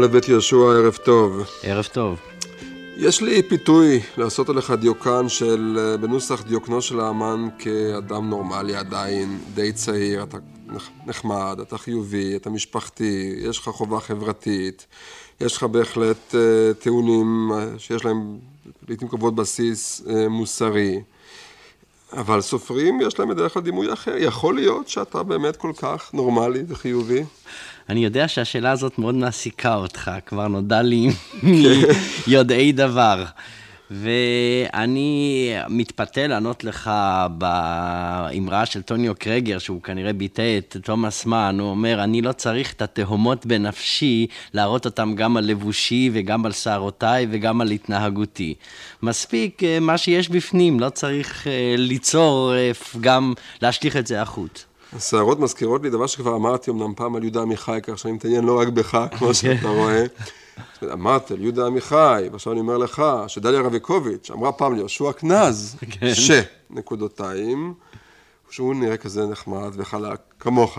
א' ב' יהושע, ערב טוב. ערב טוב. יש לי פיתוי לעשות עליך דיוקן של, אה, בנוסח דיוקנו של האמן כאדם נורמלי עדיין, די צעיר, אתה נחמד, אתה חיובי, אתה משפחתי, יש לך חובה חברתית, יש לך בהחלט uh, טיעונים uh, שיש להם לעיתים קרובות בסיס uh, מוסרי. אבל סופרים יש להם בדרך כלל דימוי אחר. יכול להיות שאתה באמת כל כך נורמלי וחיובי? אני יודע שהשאלה הזאת מאוד מעסיקה אותך, כבר נודע לי מיודעי דבר. ואני מתפתה לענות לך באמרה של טוניו קרגר, שהוא כנראה ביטא את תומאס מן, הוא אומר, אני לא צריך את התהומות בנפשי להראות אותם גם על לבושי וגם על שערותיי וגם על התנהגותי. מספיק אה, מה שיש בפנים, לא צריך אה, ליצור, אה, גם להשליך את זה החוץ. השערות מזכירות לי דבר שכבר אמרתי אמנם פעם על יהודה עמיחי, כך שאני מתעניין לא רק בך, כמו שאתה רואה. אמרת על יהודה עמיחי, ועכשיו אני אומר לך, שדליה רביקוביץ' אמרה פעם ליהושע קנז, כן. ש, נקודותיים, שהוא נראה כזה נחמד וחלק כמוך,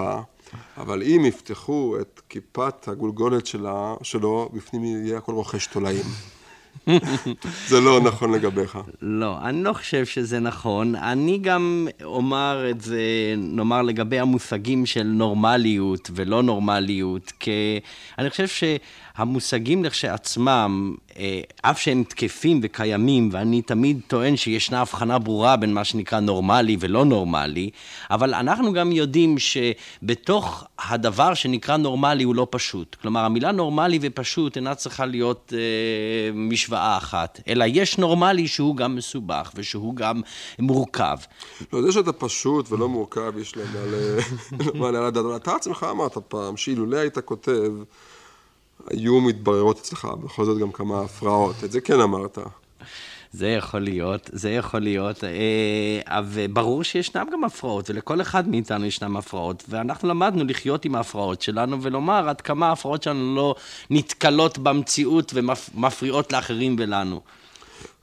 אבל אם יפתחו את כיפת הגולגולת שלה, שלו, בפנים יהיה הכל רוכש תולעים. זה לא נכון לגביך. לא, אני לא חושב שזה נכון. אני גם אומר את זה, נאמר, לגבי המושגים של נורמליות ולא נורמליות, כי אני חושב ש... המושגים לכשעצמם, אה, אף שהם תקפים וקיימים, ואני תמיד טוען שישנה הבחנה ברורה בין מה שנקרא נורמלי ולא נורמלי, אבל אנחנו גם יודעים שבתוך הדבר שנקרא נורמלי הוא לא פשוט. כלומר, המילה נורמלי ופשוט אינה צריכה להיות אה, משוואה אחת, אלא יש נורמלי שהוא גם מסובך ושהוא גם מורכב. לא, זה שאתה פשוט ולא מורכב, יש להם מה לדעת, אבל אתה עצמך אמרת פעם, שאילולא היית כותב... היו מתבררות אצלך בכל זאת גם כמה הפרעות, את זה כן אמרת. זה יכול להיות, זה יכול להיות, אה, וברור שישנם גם הפרעות, ולכל אחד מאיתנו ישנם הפרעות, ואנחנו למדנו לחיות עם ההפרעות שלנו ולומר עד כמה ההפרעות שלנו לא נתקלות במציאות ומפריעות לאחרים ולנו.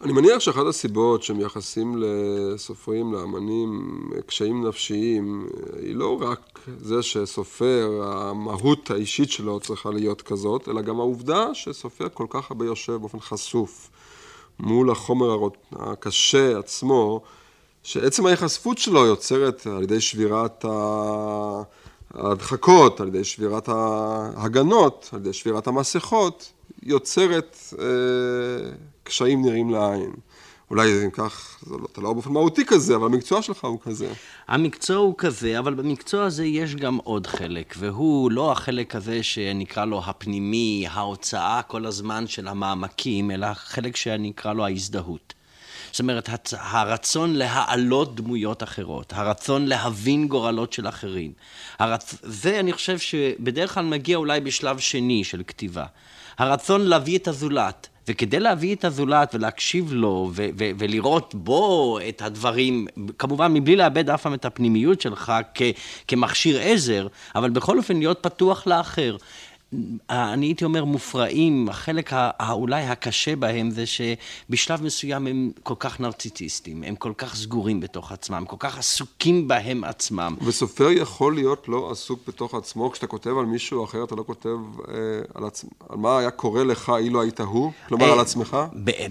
אני מניח שאחת הסיבות שמייחסים לסופרים, לאמנים, קשיים נפשיים, היא לא רק זה שסופר, המהות האישית שלו צריכה להיות כזאת, אלא גם העובדה שסופר כל כך הרבה יושב באופן חשוף מול החומר הקשה עצמו, שעצם ההיחשפות שלו יוצרת על ידי שבירת ההדחקות, על ידי שבירת ההגנות, על ידי שבירת המסכות, יוצרת אה, קשיים נראים לעין. אולי אם כך, זה לא, אתה לא באופן מהותי כזה, אבל המקצוע שלך הוא כזה. המקצוע הוא כזה, אבל במקצוע הזה יש גם עוד חלק, והוא לא החלק הזה שנקרא לו הפנימי, ההוצאה כל הזמן של המעמקים, אלא החלק שנקרא לו ההזדהות. זאת אומרת, הרצון להעלות דמויות אחרות, הרצון להבין גורלות של אחרים. הרצ... זה, אני חושב שבדרך כלל מגיע אולי בשלב שני של כתיבה. הרצון להביא את הזולת. וכדי להביא את הזולת ולהקשיב לו ו- ו- ולראות בו את הדברים, כמובן מבלי לאבד אף פעם את הפנימיות שלך כ- כמכשיר עזר, אבל בכל אופן להיות פתוח לאחר. אני הייתי אומר מופרעים, החלק אולי הקשה בהם זה שבשלב מסוים הם כל כך נרציסיסטים, הם כל כך סגורים בתוך עצמם, כל כך עסוקים בהם עצמם. וסופר יכול להיות לא עסוק בתוך עצמו, כשאתה כותב על מישהו אחר אתה לא כותב אה, על, עצ... על מה היה קורה לך אילו היית הוא? כלומר אה, על עצמך?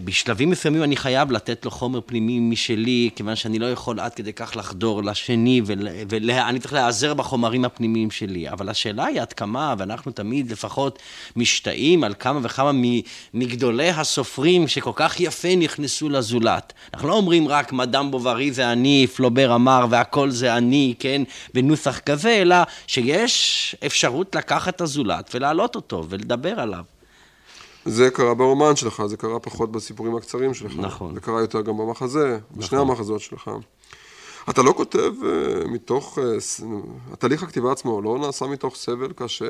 בשלבים מסוימים אני חייב לתת לו חומר פנימי משלי, כיוון שאני לא יכול עד כדי כך לחדור לשני, ואני צריך להיעזר בחומרים הפנימיים שלי. אבל השאלה היא עד כמה, ואנחנו תמיד לפחות משתאים על כמה וכמה מגדולי הסופרים שכל כך יפה נכנסו לזולת. אנחנו לא אומרים רק מדאם בוברי זה אני, פלובר אמר והכל זה אני, כן, בנוסח כזה, אלא שיש אפשרות לקחת את הזולת ולהעלות אותו ולדבר עליו. זה קרה ברומן שלך, זה קרה פחות בסיפורים הקצרים שלך. נכון. זה קרה יותר גם במחזה, בשני המחזות שלך. אתה לא כותב uh, מתוך, ס- התהליך הכתיבה עצמו לא נעשה מתוך סבל קשה,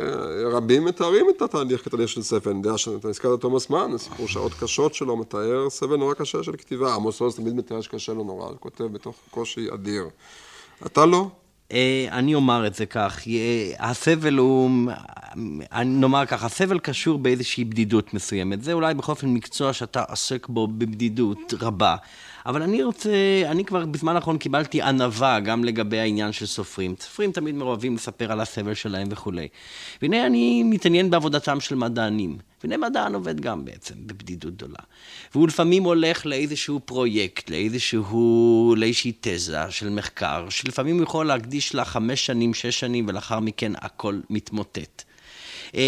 רבים מתארים את התהליך כתהליך של סבל, אני יודע שאתה הזכרת את תומאס מן, סיפור שעות קשות שלו, מתאר סבל נורא קשה של כתיבה, עמוס עוז תמיד מתאר שקשה לו נורא, כותב בתוך קושי אדיר. אתה לא? אה, אני אומר את זה כך, אה, הסבל הוא, נאמר כך, הסבל קשור באיזושהי בדידות מסוימת. זה אולי בכל אופן מקצוע שאתה עוסק בו בבדידות רבה. אבל אני רוצה, אני כבר בזמן האחרון קיבלתי ענווה גם לגבי העניין של סופרים. סופרים תמיד אוהבים לספר על הסבל שלהם וכולי. והנה אני מתעניין בעבודתם של מדענים. והנה מדען עובד גם בעצם בבדידות גדולה. והוא לפעמים הולך לאיזשהו פרויקט, לאיזשהו, לאיזושהי תזה של מחקר, שלפעמים הוא יכול להקדיש לה חמש שנים, שש שנים, ולאחר מכן הכל מתמוטט. אה,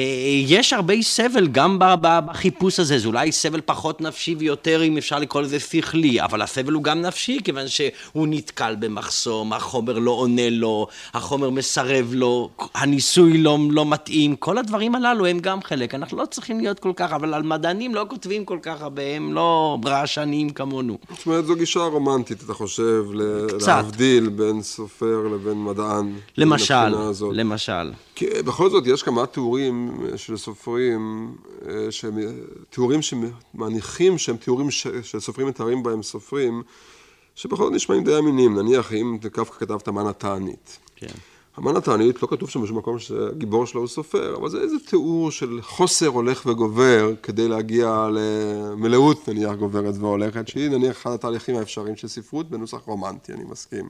יש הרבה סבל גם בחיפוש הזה, זה אולי סבל פחות נפשי ויותר, אם אפשר לקרוא לזה שכלי, אבל הסבל הוא גם נפשי, כיוון שהוא נתקל במחסום, החומר לא עונה לו, החומר מסרב לו, הניסוי לא, לא מתאים, כל הדברים הללו הם גם חלק. אנחנו לא צריכים להיות כל כך, אבל על מדענים לא כותבים כל כך הרבה, הם לא רעשניים כמונו. זאת אומרת, זו גישה רומנטית, אתה חושב, קצת. להבדיל בין סופר לבין מדען. למשל. למשל. כי בכל זאת, יש כמה תיאורים של סופרים, אה, שהם תיאורים שמניחים שהם תיאורים שסופרים מתארים בהם סופרים, שבכל זאת נשמעים די אמינים. נניח, אם קפקא כתב את המן התענית. כן. המן התענית, לא כתוב שם בשום מקום שהגיבור שלו הוא סופר, אבל זה איזה תיאור של חוסר הולך וגובר כדי להגיע למלאות נניח גוברת והולכת, שהיא נניח אחד התהליכים האפשריים של ספרות בנוסח רומנטי, אני מסכים.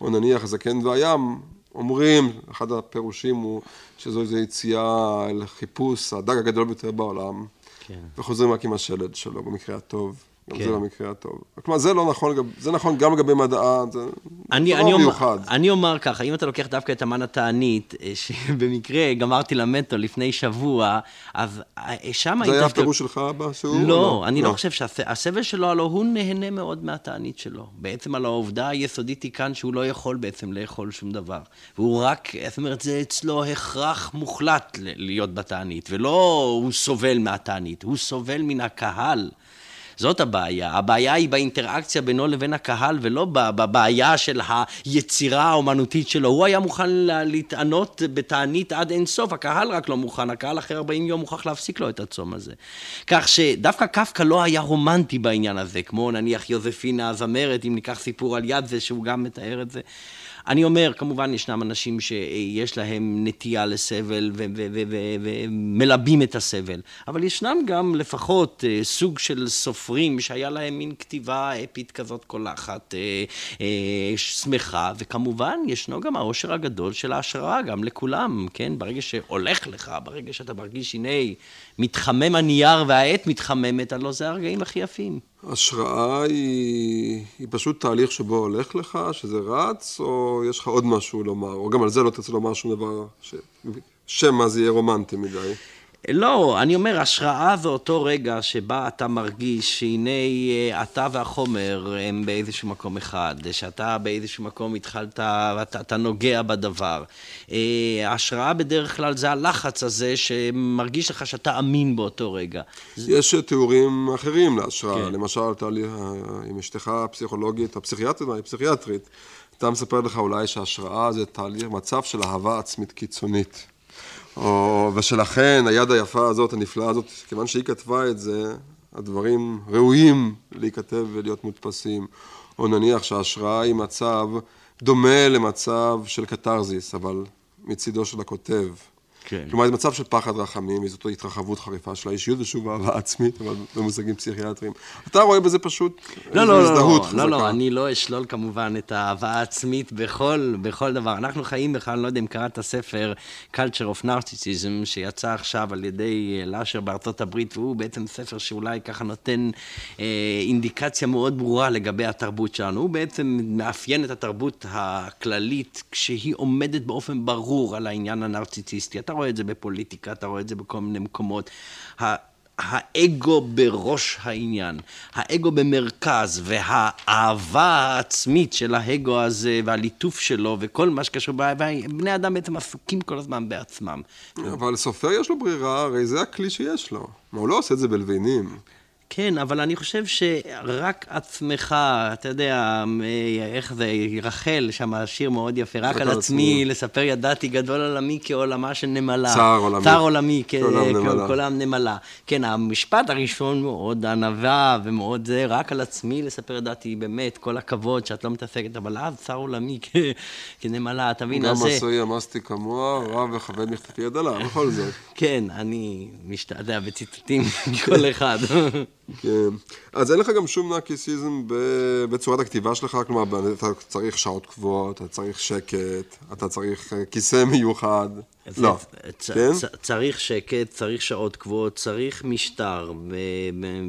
או נניח הזקן והים, אומרים, אחד הפירושים הוא שזו איזו יציאה אל חיפוש הדג הגדול ביותר בעולם, כן. וחוזרים רק עם השלד שלו במקרה הטוב. גם כן. זה במקרה הטוב. כלומר, זה לא נכון, זה נכון גם לגבי מדען, זה אני, דבר אני, אומר, מיוחד. אני אומר ככה, אם אתה לוקח דווקא את המן התענית, אה, שבמקרה גמרתי למנטו לפני שבוע, אז אה, שם זה היה דווקא- הפירוש שלך בשיעור? או לא, אני לא חושב שהסבל שלו, הלוא הוא נהנה מאוד מהתענית שלו. בעצם על העובדה היסודית היא כאן שהוא לא יכול בעצם לאכול שום דבר. והוא רק, זאת אומרת, זה אצלו הכרח מוחלט להיות בתענית, ולא הוא סובל מהתענית, הוא סובל מן הקהל. זאת הבעיה. הבעיה היא באינטראקציה בינו לבין הקהל, ולא בבעיה של היצירה האומנותית שלו. הוא היה מוכן לה- להתענות בתענית עד אין סוף, הקהל רק לא מוכן, הקהל אחרי 40 יום מוכרח להפסיק לו את הצום הזה. כך שדווקא קפקא לא היה רומנטי בעניין הזה, כמו נניח יוזפינה הזמרת, אם ניקח סיפור על יד זה, שהוא גם מתאר את זה. אני אומר, כמובן ישנם אנשים שיש להם נטייה לסבל ומלבים את הסבל, אבל ישנם גם לפחות אה, סוג של סופרים שהיה להם מין כתיבה אפית כזאת קולחת, אה, אה, שמחה, וכמובן ישנו גם העושר הגדול של ההשראה, גם לכולם, כן? ברגע שהולך לך, ברגע שאתה מרגיש, הנה, מתחמם הנייר והעט מתחממת, הלוא זה הרגעים הכי יפים. השראה היא, היא פשוט תהליך שבו הולך לך, שזה רץ, או יש לך עוד משהו לומר, או גם על זה לא תרצה לומר שום דבר, ש... שמא זה יהיה רומנטי מדי. לא, אני אומר, השראה זה אותו רגע שבה אתה מרגיש שהנה אה, אתה והחומר הם באיזשהו מקום אחד, שאתה באיזשהו מקום התחלת, ואתה אתה נוגע בדבר. אה, ההשראה בדרך כלל זה הלחץ הזה שמרגיש לך שאתה אמין באותו רגע. יש תיאורים אחרים להשראה, כן. למשל, תהליך, עם אשתך הפסיכולוגית, הפסיכיאטרית, הפסיכיאטרית, אתה מספר לך אולי שהשראה זה תהליך, מצב של אהבה עצמית קיצונית. או, ושלכן היד היפה הזאת, הנפלאה הזאת, כיוון שהיא כתבה את זה, הדברים ראויים להיכתב ולהיות מודפסים. או נניח שההשראה היא מצב דומה למצב של קתרזיס, אבל מצידו של הכותב. כן. כלומר, זה מצב של פחד רחמים, וזאת התרחבות חריפה של האישיות, ושוב אהבה עצמית, אבל במושגים פסיכיאטריים. אתה רואה בזה פשוט לא, איזו לא, לא, הזדהות לא, חזקה. לא, לא, אני לא אשלול כמובן את האהבה העצמית בכל, בכל דבר. אנחנו חיים בכלל, אני לא יודע אם קראת את הספר Culture of Narcissism, שיצא עכשיו על ידי אה, לאשר בארצות הברית, והוא בעצם ספר שאולי ככה נותן אה, אינדיקציה מאוד ברורה לגבי התרבות שלנו. הוא בעצם מאפיין את התרבות הכללית כשהיא עומדת באופן ברור על העניין הנרציסיסטי. אתה רואה את זה בפוליטיקה, אתה רואה את זה בכל מיני מקומות. האגו בראש העניין, האגו במרכז, והאהבה העצמית של האגו הזה, והליטוף שלו, וכל מה שקשור, בני אדם בעצם עסוקים כל הזמן בעצמם. אבל סופר יש לו ברירה, הרי זה הכלי שיש לו. הוא לא עושה את זה בלוויינים. כן, אבל אני חושב שרק עצמך, אתה יודע, איך זה, רחל, שם השיר מאוד יפה, רק על עצמי, לספר ידעתי גדול עולמי כעולמה של נמלה. צער עולמי. צער עולמי, כעולם נמלה. כן, המשפט הראשון מאוד ענווה ומאוד זה, רק על עצמי לספר ידעתי, באמת, כל הכבוד שאת לא מתעסקת, אבל אז צער עולמי כנמלה, אתה מבין, אז זה... גם עשוי אמסתי כמוה, רב וכבד מכתתי יד עליו, בכל זאת. כן, אני משתעדע בציטוטים מכל אחד. כן. אז אין לך גם שום נרקיסיזם בצורת הכתיבה שלך, כלומר, אתה צריך שעות קבועות, אתה צריך שקט, אתה צריך אה, כיסא מיוחד. לא, כן? צריך שקט, צריך שעות קבועות, צריך משטר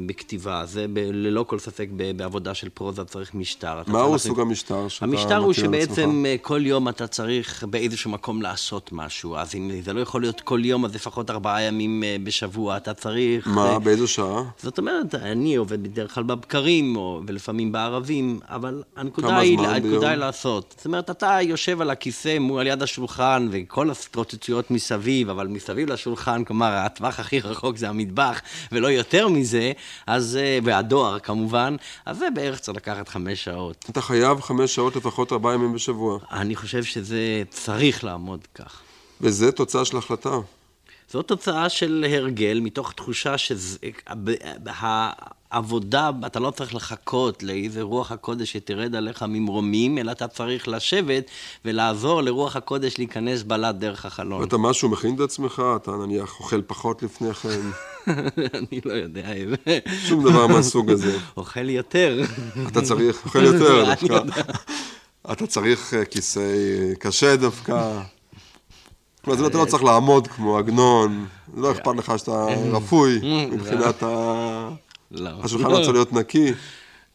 בכתיבה. זה ללא כל ספק בעבודה של פרוזה צריך משטר. מהו סוג המשטר שאתה המשטר הוא שבעצם אה, כל יום אתה צריך באיזשהו מקום לעשות משהו. אז אם זה לא יכול להיות כל יום, אז לפחות ארבעה ימים אה, בשבוע אתה צריך... מה, באיזו שעה? זאת אומרת, אני עובד בדרך כלל בבקרים, ולפעמים בערבים, אבל הנקודה היא, הנקודה היא לעשות. זאת אומרת, אתה יושב על הכיסא על יד השולחן, וכל ההתרוצצויות מסביב, אבל מסביב לשולחן, כלומר, הטווח הכי רחוק זה המטבח, ולא יותר מזה, אז, אה, והדואר כמובן, אז זה בערך צריך לקחת חמש שעות. אתה חייב חמש שעות לפחות ארבעה ימים בשבוע. אני חושב שזה צריך לעמוד כך. וזה תוצאה של החלטה. זו תוצאה של הרגל, מתוך תחושה שזה... עבודה, אתה לא צריך לחכות לאיזה רוח הקודש שתרד עליך ממרומים, אלא אתה צריך לשבת ולעזור לרוח הקודש להיכנס בלט דרך החלון. ואתה משהו מכין את עצמך? אתה נניח אוכל פחות לפני כן? אני לא יודע. שום דבר מהסוג הזה. אוכל יותר. אתה צריך, אוכל יותר. אתה צריך אה, כיסא אה, קשה דווקא. כלומר, אתה לא צריך לעמוד כמו עגנון, לא אכפת לך שאתה רפוי מבחינת ה... לא. השולחן לא צריך להיות נקי.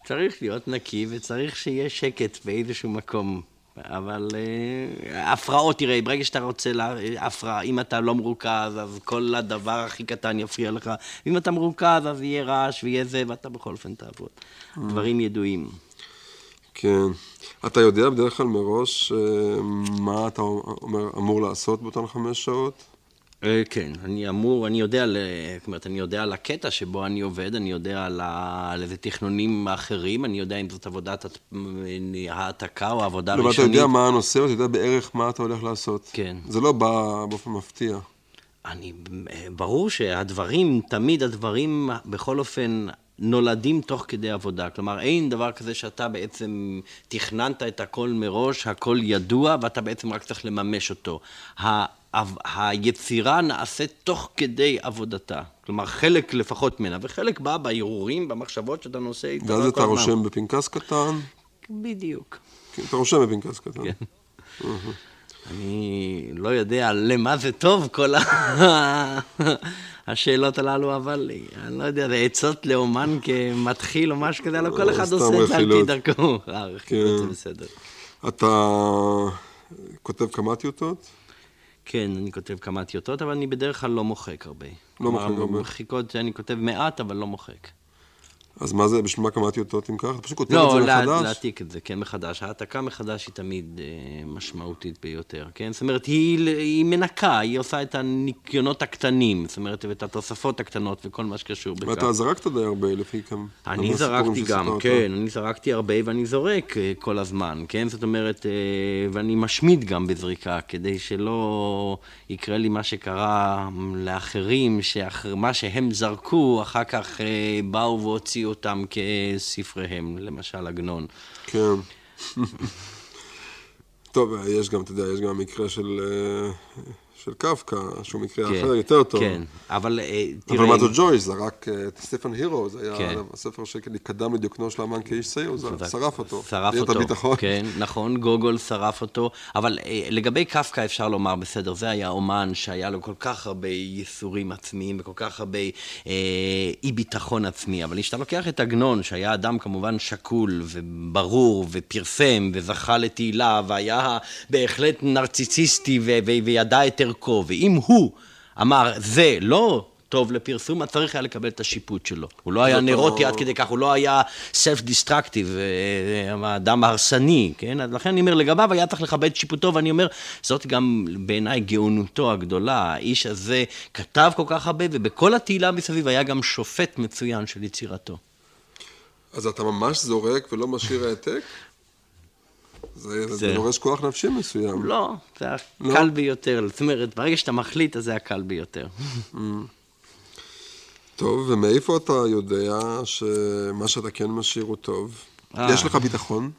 צריך להיות נקי וצריך שיהיה שקט באיזשהו מקום. אבל אה, הפרעות, תראה, ברגע שאתה רוצה, לה, הפרעה, אם אתה לא מרוכז, אז כל הדבר הכי קטן יפריע לך. אם אתה מרוכז, אז יהיה רעש ויהיה זה, ואתה בכל אופן תעבוד. דברים ידועים. כן. אתה יודע בדרך כלל מראש אה, מה אתה אומר, אמור לעשות באותן חמש שעות? אה, כן, אני אמור, אני יודע, זאת אומרת, אני יודע על הקטע שבו אני עובד, אני יודע על, ה, על איזה תכנונים אחרים, אני יודע אם זאת עבודת העתקה או עבודה ראשונית. אתה יודע מה הנושא, ואתה יודע בערך מה אתה הולך לעשות. כן. זה לא בא באופן מפתיע. אני, ברור שהדברים, תמיד הדברים, בכל אופן, נולדים תוך כדי עבודה. כלומר, אין דבר כזה שאתה בעצם תכננת את הכל מראש, הכל ידוע, ואתה בעצם רק צריך לממש אותו. היצירה נעשית תוך כדי עבודתה. כלומר, חלק לפחות ממנה, וחלק בא בהרהורים, במחשבות שאתה נושא איתו. ואז אתה רושם בפנקס קטן? בדיוק. כן, אתה רושם בפנקס קטן. כן. אני לא יודע למה זה טוב, כל השאלות הללו, אבל אני לא יודע, זה עצות לאומן כמתחיל או משהו כזה, לא כל אחד עושה את זה על פי דרכו. אה, רכילות זה בסדר. אתה כותב כמה טיוטות? כן, אני כותב כמה טיוטות, אבל אני בדרך כלל לא מוחק הרבה. לא מוחק הרבה. מחיקות, אני כותב מעט, אבל לא מוחק. אז מה זה, בשביל מה כמה טיוטות אם ככה? אתה פשוט כותב לא, את זה לה, מחדש? לא, להעתיק את זה, כן, מחדש. העתקה מחדש היא תמיד אה, משמעותית ביותר, כן? זאת אומרת, היא, היא מנקה, היא עושה את הניקיונות הקטנים, זאת אומרת, ואת התוספות הקטנות וכל מה שקשור בכך. ואתה זרקת די הרבה לפי כמה... אני זרקתי גם, כן, אני זרקתי הרבה ואני זורק אה, כל הזמן, כן? זאת אומרת, אה, ואני משמיד גם בזריקה, כדי שלא יקרה לי מה שקרה לאחרים, שמה שהם זרקו, אחר כך אה, באו והוציאו אותם כספריהם, למשל עגנון. כן. טוב, יש גם, אתה יודע, יש גם מקרה של... של קפקא, שהוא מקרה כן, אחר, יותר טוב. כן, אבל אה, תראה... אבל מה זה ג'ויס, זרק את סטפן הירו, זה היה כן. הספר שקדם לדיוקנו של האמן כאיש צעיר, הוא שרף אותו. שרף אותו, הביטחון. כן, נכון, גוגול שרף אותו, אבל אה, לגבי קפקא אפשר לומר, בסדר, זה היה אומן שהיה לו כל כך הרבה ייסורים עצמיים וכל כך הרבה אה, אי ביטחון עצמי, אבל כשאתה לוקח את עגנון, שהיה אדם כמובן שקול וברור ופרסם וזכה לתהילה והיה בהחלט נרציסיסטי וידע את ערכו, ואם הוא אמר, זה לא טוב לפרסום, אז צריך היה לקבל את השיפוט שלו. הוא לא היה זאת נרוטי לא- עד כדי כך, הוא לא היה self-destructive, אה, אדם הרסני, כן? אז לכן אני אומר, לגביו היה צריך לכבד את שיפוטו, ואני אומר, זאת גם בעיניי גאונותו הגדולה. האיש הזה כתב כל כך הרבה, ובכל התהילה מסביב היה גם שופט מצוין של יצירתו. אז אתה ממש זורק ולא משאיר העתק? זה, זה... דורש כוח נפשי מסוים. לא, זה לא? הקל ביותר. זאת אומרת, ברגע שאתה מחליט, אז זה הקל ביותר. טוב, ומאיפה אתה יודע שמה שאתה כן משאיר הוא טוב? אה. יש לך ביטחון?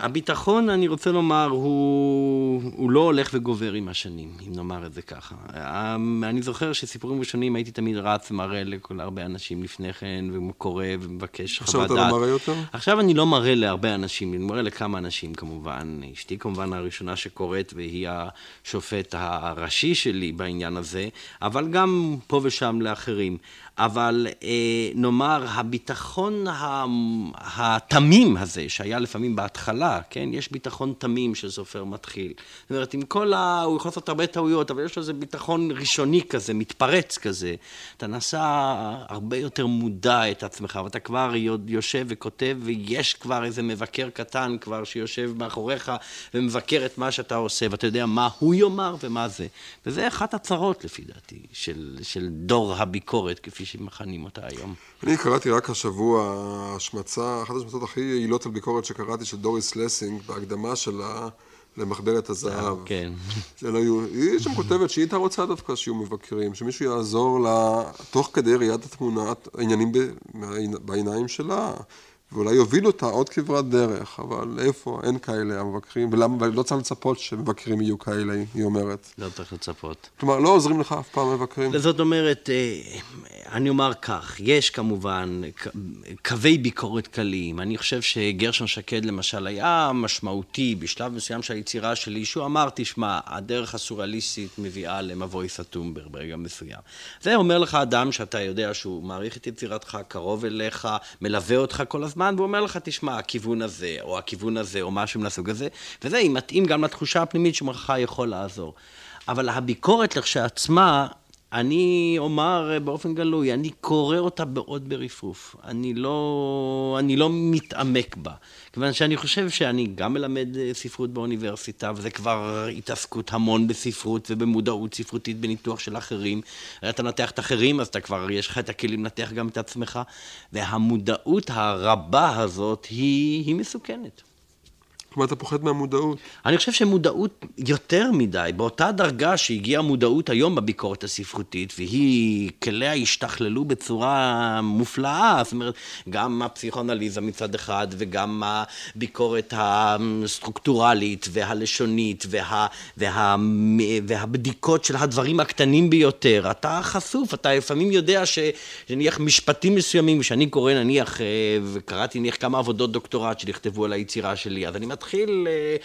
הביטחון, אני רוצה לומר, הוא, הוא לא הולך וגובר עם השנים, אם נאמר את זה ככה. אמ, אני זוכר שסיפורים ראשונים הייתי תמיד רץ ומראה לכל הרבה אנשים לפני כן, וקורא ומבקש עכשיו חוות אתה דעת. לא מראה יותר? עכשיו אני לא מראה להרבה אנשים, אני מראה לכמה אנשים כמובן. אשתי כמובן הראשונה שקוראת, והיא השופט הראשי שלי בעניין הזה, אבל גם פה ושם לאחרים. אבל אה, נאמר, הביטחון התמים הזה, שהיה לפעמים בהתחלה, כן? יש ביטחון תמים של סופר מתחיל. זאת אומרת, עם כל ה... הוא יכול לעשות הרבה טעויות, אבל יש לו איזה ביטחון ראשוני כזה, מתפרץ כזה. אתה נעשה הרבה יותר מודע את עצמך, ואתה כבר יושב וכותב, ויש כבר איזה מבקר קטן כבר שיושב מאחוריך ומבקר את מה שאתה עושה, ואתה יודע מה הוא יאמר ומה זה. וזה אחת הצרות, לפי דעתי, של, של דור הביקורת, כפי שמכנים אותה היום. אני קראתי רק השבוע השמצה, אחת השמצות הכי יעילות על ביקורת שקראתי של דוריס לסינג, בהקדמה שלה למחברת הזהב. כן. זה לא היא שם כותבת שהיא הייתה רוצה דווקא שיהיו מבקרים, שמישהו יעזור לה, תוך כדי ראיית התמונת, העניינים ב- בעיניים שלה, ואולי יוביל אותה עוד כברת דרך, אבל איפה, אין כאלה המבקרים, ולמה, ולא צריך לצפות שמבקרים יהיו כאלה, היא אומרת. לא צריך לצפות. כלומר, לא עוזרים לך אף פעם מבקרים. זאת אומרת, אה, אני אומר כך, יש כמובן קווי ביקורת קלים. אני חושב שגרשון שקד למשל היה משמעותי בשלב מסוים של היצירה שלי, שהוא אמר, תשמע, הדרך הסוריאליסטית מביאה למבוי סתום ברגע מסוים. זה אומר לך אדם שאתה יודע שהוא מעריך את יצירתך, קרוב אליך, מלווה אותך כל הזמן, והוא אומר לך, תשמע, הכיוון הזה, או הכיוון הזה, או משהו מהסוג הזה, וזה מתאים גם לתחושה הפנימית שמך יכול לעזור. אבל הביקורת לכשעצמה, אני אומר באופן גלוי, אני קורא אותה מאוד ברפרוף. אני לא, אני לא מתעמק בה. כיוון שאני חושב שאני גם מלמד אה, ספרות באוניברסיטה, וזה כבר התעסקות המון בספרות ובמודעות ספרותית בניתוח של אחרים. אתה נתח את אחרים, אז אתה כבר, יש לך את הכלים לנתח גם את עצמך. והמודעות הרבה הזאת היא, היא מסוכנת. כלומר, אתה פוחד מהמודעות. אני חושב שמודעות יותר מדי, באותה דרגה שהגיעה מודעות היום בביקורת הספרותית, והיא, כליה השתכללו בצורה מופלאה, זאת אומרת, גם הפסיכואנליזה מצד אחד, וגם הביקורת הסטרוקטורלית והלשונית, וה, וה, והבדיקות של הדברים הקטנים ביותר. אתה חשוף, אתה לפעמים יודע שנניח משפטים מסוימים, שאני קורא נניח, אה, וקראתי נניח כמה עבודות דוקטורט שנכתבו על היצירה שלי, אז אני מתחיל אה,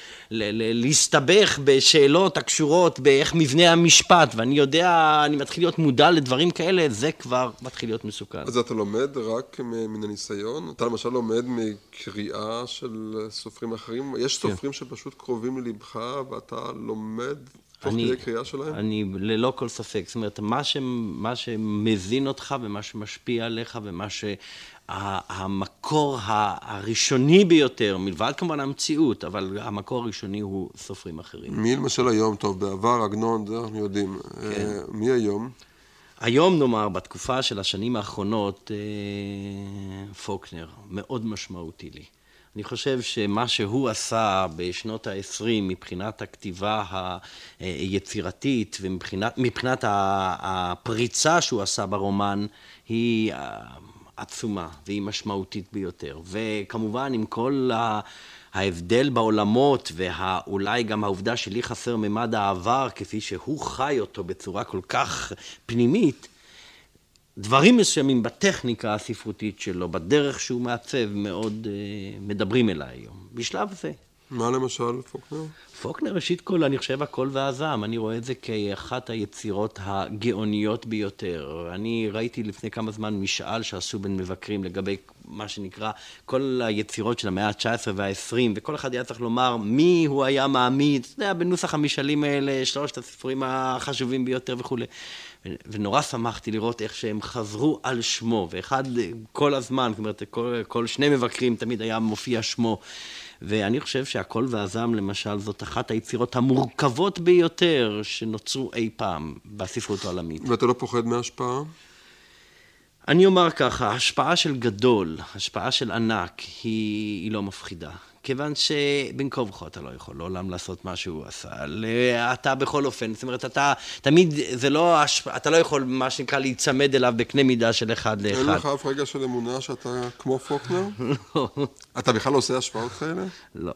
להסתבך בשאלות הקשורות באיך מבנה המשפט, ואני יודע, אני מתחיל להיות מודע לדברים כאלה, זה כבר מתחיל להיות מסוכן. אז אתה לומד רק מן הניסיון? אתה למשל לומד מקריאה של סופרים אחרים? יש כן. סופרים שפשוט קרובים ללבך ואתה לומד תוך אני- כדי קריאה שלהם? אני ללא כל ספק, זאת אומרת, מה, ש, מה שמזין אותך ומה שמשפיע עליך ומה שהמקור הראשוני ביותר, מלבד כמובן המציאות, אבל המקור הראשוני הוא סופרים אחרים. מי למשל היום? טוב, בעבר עגנון, זה אנחנו יודעים. כן. אה, מי היום? היום נאמר, בתקופה של השנים האחרונות, אה, פוקנר, מאוד משמעותי לי. אני חושב שמה שהוא עשה בשנות ה-20 מבחינת הכתיבה היצירתית ומבחינת הפריצה שהוא עשה ברומן, היא אה, עצומה והיא משמעותית ביותר. וכמובן, עם כל ה... ההבדל בעולמות ואולי גם העובדה שלי חסר ממד העבר כפי שהוא חי אותו בצורה כל כך פנימית, דברים מסוימים בטכניקה הספרותית שלו, בדרך שהוא מעצב, מאוד uh, מדברים אליי היום, בשלב זה. מה למשל, פוקנר? פוקנר, ראשית כל, אני חושב הכל והזעם. אני רואה את זה כאחת היצירות הגאוניות ביותר. אני ראיתי לפני כמה זמן משאל שעשו בין מבקרים לגבי מה שנקרא כל היצירות של המאה ה-19 וה-20, וכל אחד היה צריך לומר מי הוא היה מעמיד, אתה יודע, בנוסח המשאלים האלה, שלושת הספרים החשובים ביותר וכולי. ונורא שמחתי לראות איך שהם חזרו על שמו, ואחד כל הזמן, זאת אומרת, כל, כל שני מבקרים תמיד היה מופיע שמו. ואני חושב שהקול והזעם, למשל, זאת אחת היצירות המורכבות ביותר שנוצרו אי פעם בספרות העולמית. ואתה לא פוחד מהשפעה? אני אומר ככה, השפעה של גדול, השפעה של ענק, היא, היא לא מפחידה. כיוון שבין כה וכה אתה לא יכול לעולם לעשות מה שהוא עשה. אתה בכל אופן, זאת אומרת, אתה תמיד, זה לא, אתה לא יכול, מה שנקרא, להיצמד אליו בקנה מידה של אחד לאחד. אין לך אף רגע של אמונה שאתה כמו פוקנר? לא. אתה בכלל לא עושה השפעות כאלה? לא.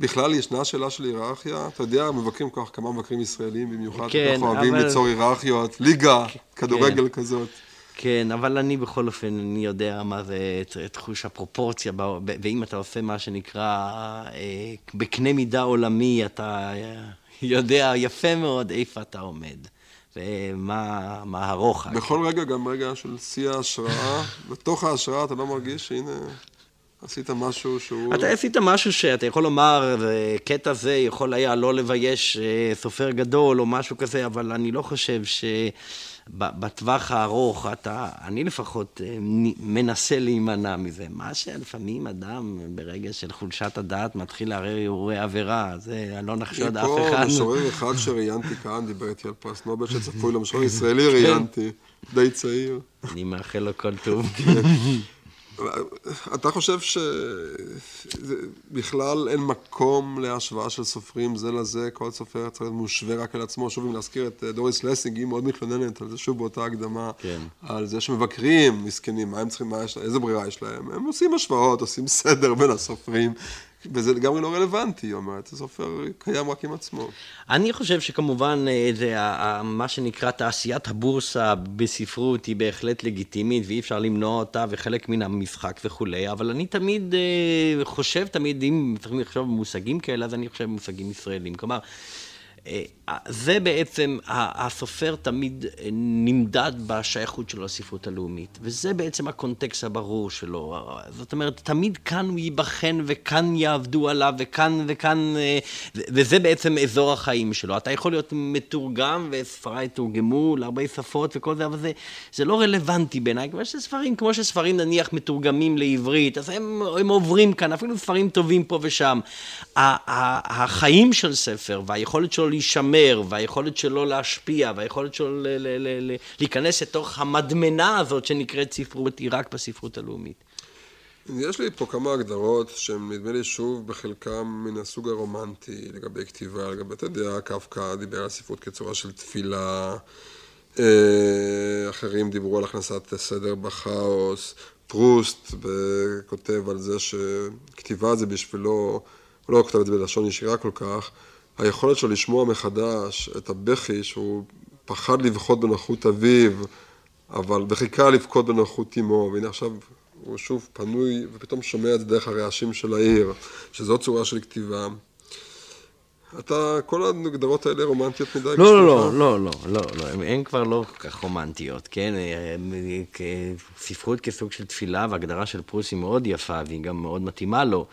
בכלל ישנה שאלה של היררכיה? אתה יודע, מבקרים כל כך כמה מבקרים ישראלים במיוחד, כן, אנחנו אוהבים אבל... ליצור היררכיות, ליגה, כדורגל כן. כזאת. כן, אבל אני בכל אופן, אני יודע מה זה תחוש הפרופורציה, ואם אתה עושה מה שנקרא אה, בקנה מידה עולמי, אתה יודע יפה מאוד איפה אתה עומד. ומה הרוחק. בכל רגע, גם רגע של שיא ההשראה, בתוך ההשראה אתה לא מרגיש שהנה עשית משהו שהוא... אתה עשית משהו שאתה יכול לומר, קטע זה יכול היה לא לבייש אה, סופר גדול או משהו כזה, אבל אני לא חושב ש... בטווח הארוך, אתה, אני לפחות אה, מנסה להימנע מזה. מה שלפעמים אדם ברגע של חולשת הדעת מתחיל לערער אירועי עבירה, זה לא נחשוד אף אחד. פה משורר אחד שראיינתי כאן, דיבר איתי על פרס נובל שצפוי למשורר ישראלי, ראיינתי, די צעיר. אני מאחל לו כל טוב. אתה חושב שבכלל אין מקום להשוואה של סופרים זה לזה, כל סופר צריך להיות מושווה רק על עצמו. שוב, אם להזכיר את אה, דוריס לסינג, היא מאוד מתלוננת על זה, שוב באותה הקדמה, כן. על זה שמבקרים מסכנים, מה הם צריכים, מה יש, איזה ברירה יש להם. הם עושים השוואות, עושים סדר בין הסופרים. וזה לגמרי לא רלוונטי, היא אומרת, הסופר קיים רק עם עצמו. אני חושב שכמובן, אה, זה, מה שנקרא תעשיית הבורסה בספרות היא בהחלט לגיטימית, ואי אפשר למנוע אותה, וחלק מן המשחק וכולי, אבל אני תמיד אה, חושב, תמיד, אם צריכים לחשוב במושגים כאלה, אז אני חושב במושגים ישראלים. כלומר, זה בעצם, הסופר תמיד נמדד בשייכות שלו לספרות הלאומית, וזה בעצם הקונטקסט הברור שלו. זאת אומרת, תמיד כאן הוא ייבחן וכאן יעבדו עליו וכאן וכאן, אה, וזה בעצם אזור החיים שלו. אתה יכול להיות מתורגם, וספריי תורגמו להרבה שפות וכל זה, אבל זה, זה לא רלוונטי בעיניי, כמו שספרים, כמו שספרים נניח מתורגמים לעברית, אז הם, הם עוברים כאן, אפילו ספרים טובים פה ושם. החיים של ספר והיכולת שלו להישמר, והיכולת שלו להשפיע, והיכולת שלו ל- ל- ל- להיכנס לתוך המדמנה הזאת שנקראת ספרות, רק בספרות הלאומית. יש לי פה כמה הגדרות שהן נדמה לי שוב בחלקם מן הסוג הרומנטי לגבי כתיבה, לגבי, אתה יודע, קפקא דיבר על ספרות כצורה של תפילה, אה, אחרים דיברו על הכנסת סדר בכאוס, פרוסט כותב על זה שכתיבה זה בשבילו, הוא לא כותב את זה בלשון ישירה כל כך, היכולת שלו לשמוע מחדש את הבכי שהוא פחד לבכות בנוחות אביו, אבל וחיכה לבכות בנוחות אמו, והנה עכשיו הוא שוב פנוי ופתאום שומע את זה דרך הרעשים של העיר, שזו צורה של כתיבה. אתה, כל ההגדרות האלה רומנטיות מדי? לא, לא, לא, לא, לא, לא, לא, הן כבר לא כל כך רומנטיות, כן? ספרות כסוג של תפילה והגדרה של פרוס היא מאוד יפה והיא גם מאוד מתאימה לו.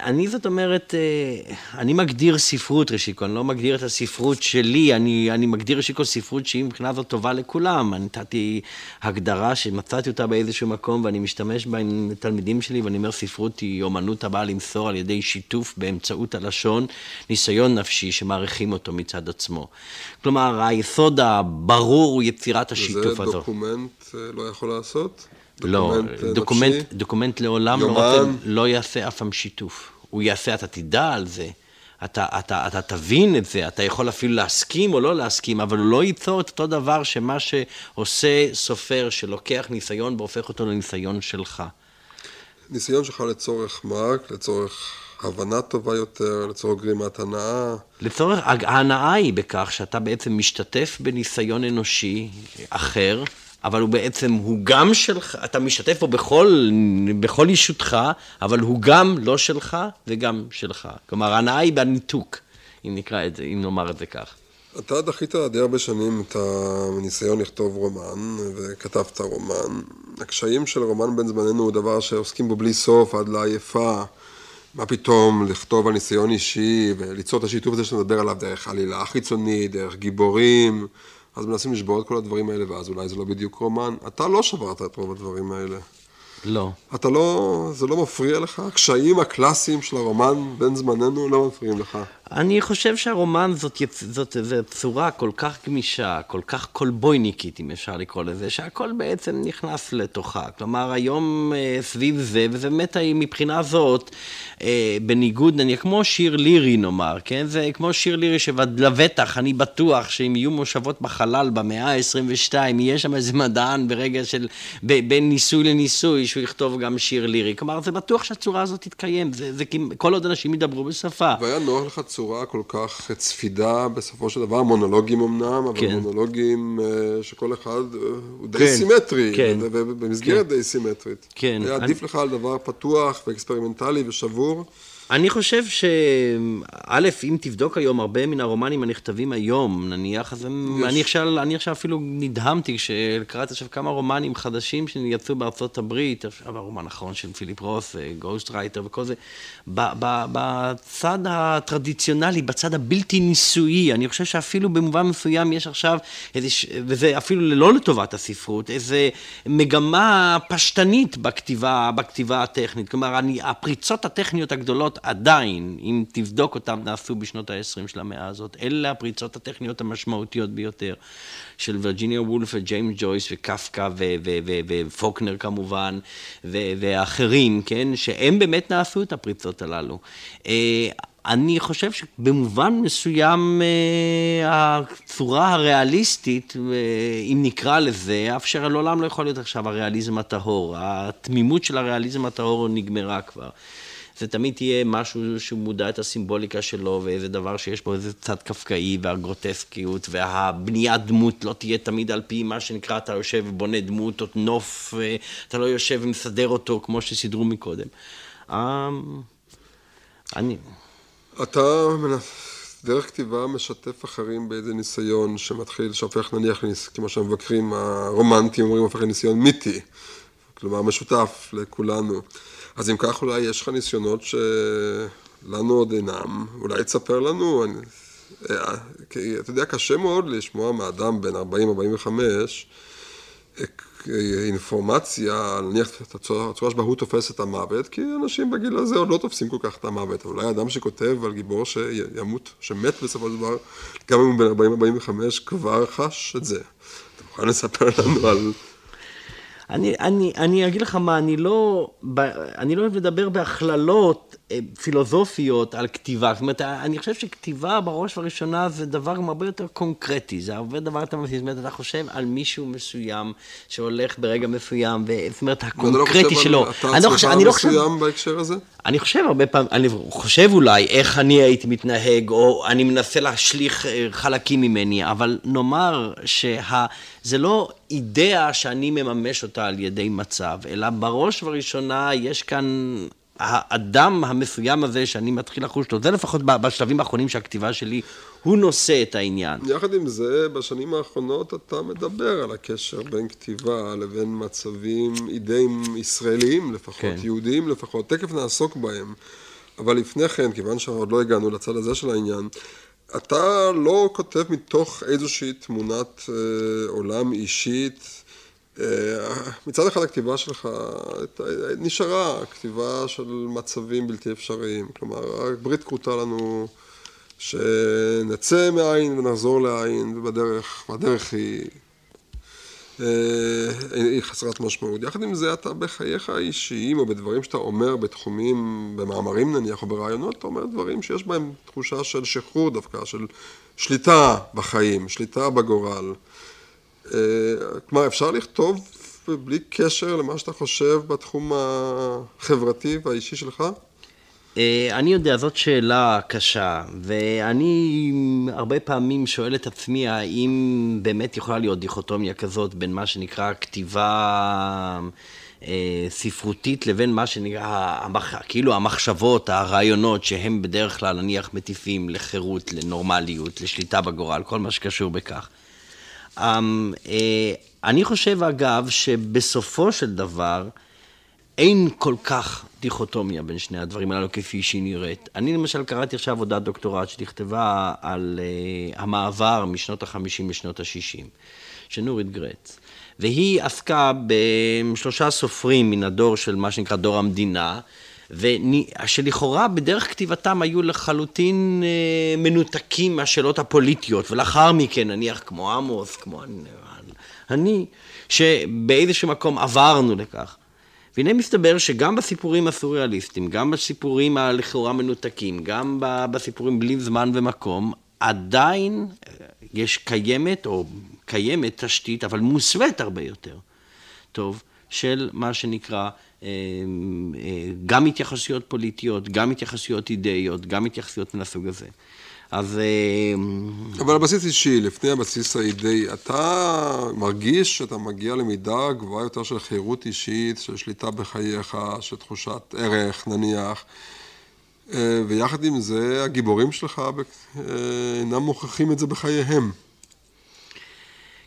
אני זאת אומרת, אה, אני מגדיר ספרות ראשית כל, אני לא מגדיר את הספרות שלי, אני, אני מגדיר ראשית כל ספרות שהיא מבחינה זאת טובה לכולם. אני נתתי הגדרה שמצאתי אותה באיזשהו מקום ואני משתמש בה עם תלמידים שלי ואני אומר ספרות היא אומנות הבאה למסור על ידי שיתוף באמצעות הלשון, ניסיון נפשי שמעריכים אותו מצד עצמו. כלומר, היסוד הברור הוא יצירת השיתוף הזה. וזה document אה, לא יכול לעשות? לא, דוקומנט, דוקומנט לעולם לא, רוצה, לא יעשה אף פעם שיתוף. הוא יעשה, אתה תדע על זה, אתה, אתה, אתה תבין את זה, אתה יכול אפילו להסכים או לא להסכים, אבל הוא לא ייצור את אותו דבר שמה שעושה סופר שלוקח ניסיון והופך אותו לניסיון שלך. ניסיון שלך לצורך מרק, לצורך הבנה טובה יותר, לצורך גרימת הנאה. לצורך, ההנאה היא בכך שאתה בעצם משתתף בניסיון אנושי אחר, אבל הוא בעצם, הוא גם שלך, אתה משתתף בו בכל, בכל אישותך, אבל הוא גם לא שלך וגם שלך. כלומר, ההנאה היא בניתוק, אם נקרא את זה, אם נאמר את זה כך. אתה דחית די הרבה שנים את הניסיון לכתוב רומן, וכתבת רומן. הקשיים של רומן בן זמננו הוא דבר שעוסקים בו בלי סוף, עד לעייפה. מה פתאום לכתוב על ניסיון אישי וליצור את השיתוף הזה שאתה מדבר עליו דרך עלילה חיצונית, דרך גיבורים. אז מנסים לשבור את כל הדברים האלה, ואז אולי זה לא בדיוק רומן. אתה לא שברת את רוב הדברים האלה. לא. אתה לא, זה לא מפריע לך? הקשיים הקלאסיים של הרומן בן זמננו לא מפריעים לך. אני חושב שהרומן זאת, זאת, זאת צורה כל כך גמישה, כל כך קולבויניקית, אם אפשר לקרוא לזה, שהכל בעצם נכנס לתוכה. כלומר, היום אה, סביב זה, וזה באמת מבחינה זאת, אה, בניגוד, נניח, כמו שיר לירי נאמר, כן? זה כמו שיר לירי שלבטח, אני בטוח שאם יהיו מושבות בחלל במאה ה-22, יהיה שם איזה מדען ברגע של, בין ניסוי לניסוי, שהוא יכתוב גם שיר לירי. כלומר, זה בטוח שהצורה הזאת תתקיים, זה, זה כל עוד אנשים ידברו בשפה. והיה נוח לך צורה כל כך קפידה בסופו של דבר, מונולוגים אמנם, אבל כן. מונולוגים אה, שכל אחד אה, הוא די כן, סימטרי, כן, ובמסגרת כן. די סימטרית. כן. היה עדיף אני... לך על דבר פתוח ואקספרימנטלי ושבור. אני חושב שא', אם תבדוק היום הרבה מן הרומנים הנכתבים היום, נניח, אז הם, אני, עכשיו, אני עכשיו אפילו נדהמתי כשקראתי עכשיו כמה רומנים חדשים שיצאו בארצות הברית, עכשיו הרומן האחרון של פיליפ רוס, גוסט רייטר וכל זה, בצד הטרדיציונלי, בצד הבלתי ניסויי, אני חושב שאפילו במובן מסוים יש עכשיו, איזה, וזה אפילו לא לטובת הספרות, איזה מגמה פשטנית בכתיבה, בכתיבה הטכנית. כלומר, אני, הפריצות הטכניות הגדולות עדיין, אם תבדוק אותן, נעשו בשנות ה-20 של המאה הזאת. אלה הפריצות הטכניות המשמעותיות ביותר. של וירג'יניה וולף וג'יימס ג'ויס וקפקא ופוקנר כמובן, ואחרים, כן, שהם באמת נעשו את הפריצות הללו. אה, אני חושב שבמובן מסוים אה, הצורה הריאליסטית, אה, אם נקרא לזה, אף שלעולם לא יכול להיות עכשיו הריאליזם הטהור. התמימות של הריאליזם הטהור נגמרה כבר. זה תמיד תהיה משהו שהוא מודע את הסימבוליקה שלו, ואיזה דבר שיש בו איזה צד קפקאי והגרוטסקיות, והבניית דמות לא תהיה תמיד על פי מה שנקרא, אתה יושב ובונה דמות או נוף, אתה לא יושב ומסדר אותו כמו שסידרו מקודם. אמ, אני... אתה דרך כתיבה משתף אחרים באיזה ניסיון שמתחיל, שהופך נניח, כמו שהמבקרים הרומנטיים אומרים, הופך לניסיון מיתי. כלומר, משותף לכולנו. אז אם כך אולי יש לך ניסיונות שלנו עוד אינם, אולי תספר לנו, אני, כי אתה יודע, קשה מאוד לשמוע מאדם בן 40-45 אינפורמציה, נניח את הצורה שבה הוא תופס את המוות, כי אנשים בגיל הזה עוד לא תופסים כל כך את המוות. אולי אדם שכותב על גיבור שימות, שמת בסופו של דבר, גם אם הוא בן 40-45, כבר חש את זה. אתה מוכן לספר לנו על... אני, אני, אני אגיד לך מה, אני לא, אני לא אוהב לדבר בהכללות פילוסופיות על כתיבה. זאת אומרת, אני חושב שכתיבה בראש ובראשונה זה דבר הרבה יותר קונקרטי, זה הרבה דבר יותר מסיס. זאת אומרת, אתה חושב על מישהו מסוים שהולך ברגע מסוים, זאת אומרת, הקונקרטי שלו. אתה לא עצמך לא מסוים בהקשר הזה? אני חושב הרבה פעמים, אני חושב אולי איך אני הייתי מתנהג, או אני מנסה להשליך אה, חלקים ממני, אבל נאמר שזה לא אידאה שאני מממש אותה על ידי מצב, אלא בראש ובראשונה יש כאן האדם המסוים הזה שאני מתחיל לחוש לו, זה לפחות בשלבים האחרונים של הכתיבה שלי, הוא נושא את העניין. יחד עם זה, בשנים האחרונות אתה מדבר על הקשר בין כתיבה לבין מצבים אידאים ישראליים לפחות, כן. יהודיים לפחות, תכף נעסוק בהם. אבל לפני כן, כיוון שעוד לא הגענו לצד הזה של העניין, אתה לא כותב מתוך איזושהי תמונת אה, עולם אישית, מצד אחד הכתיבה שלך נשארה כתיבה של מצבים בלתי אפשריים, כלומר ברית כרותה לנו שנצא מעין ונחזור לעין ובדרך, והדרך היא, אה, היא חסרת משמעות. יחד עם זה אתה בחייך האישיים או בדברים שאתה אומר בתחומים, במאמרים נניח או ברעיונות, אתה אומר דברים שיש בהם תחושה של שחרור דווקא, של שליטה בחיים, שליטה בגורל. אה, כלומר, אפשר לכתוב בלי קשר למה שאתה חושב בתחום החברתי והאישי שלך? אה, אני יודע, זאת שאלה קשה, ואני הרבה פעמים שואל את עצמי האם באמת יכולה להיות דיכוטומיה כזאת בין מה שנקרא כתיבה אה, ספרותית לבין מה שנקרא, המח... כאילו המחשבות, הרעיונות, שהם בדרך כלל נניח מטיפים לחירות, לנורמליות, לשליטה בגורל, כל מה שקשור בכך. אמ, אה, אני חושב אגב שבסופו של דבר אין כל כך דיכוטומיה בין שני הדברים הללו כפי שהיא נראית. אני למשל קראתי עכשיו עבודת דוקטורט שנכתבה על uh, המעבר משנות ה-50 לשנות ה-60, של נורית גרץ. והיא עסקה בשלושה סופרים מן הדור של מה שנקרא דור המדינה, שלכאורה בדרך כתיבתם היו לחלוטין uh, מנותקים מהשאלות הפוליטיות, ולאחר מכן נניח כמו עמוס, כמו אני, שבאיזשהו מקום עברנו לכך. והנה מסתבר שגם בסיפורים הסוריאליסטיים, גם בסיפורים הלכאורה מנותקים, גם בסיפורים בלי זמן ומקום, עדיין אה, יש קיימת, או קיימת תשתית, אבל מוסווית הרבה יותר, טוב, של מה שנקרא אה, אה, גם התייחסויות פוליטיות, גם התייחסויות אידאיות, גם התייחסויות מן הסוג הזה. אז... אה, אבל הבסיס אישי, לפני הבסיס האידאי, אתה מרגיש שאתה מגיע למידה גבוהה יותר של חירות אישית, של שליטה בחייך, של תחושת ערך נניח, אה, ויחד עם זה הגיבורים שלך אה, אינם מוכיחים את זה בחייהם.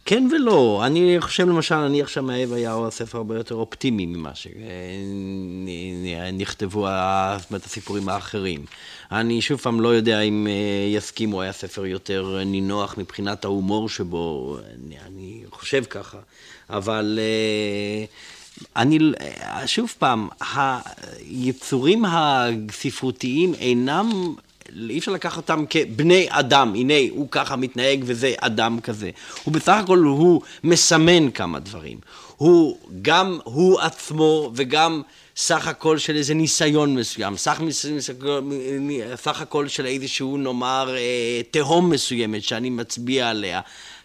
כן ולא. אני חושב למשל, אני עכשיו מהאב היה ספר הרבה יותר אופטימי ממה שנכתבו הסיפורים האחרים. אני שוב פעם לא יודע אם אה, יסכימו, היה ספר יותר נינוח מבחינת ההומור שבו, אני, אני חושב ככה, אבל אה, אני, שוב פעם, היצורים הספרותיים אינם אי אפשר לקחת אותם כבני אדם, הנה הוא ככה מתנהג וזה אדם כזה. הוא בסך הכל, הוא מסמן כמה דברים. הוא גם הוא עצמו וגם סך הכל של איזה ניסיון מסוים, סך, סך הכל של איזשהו נאמר אה, תהום מסוימת שאני מצביע עליה.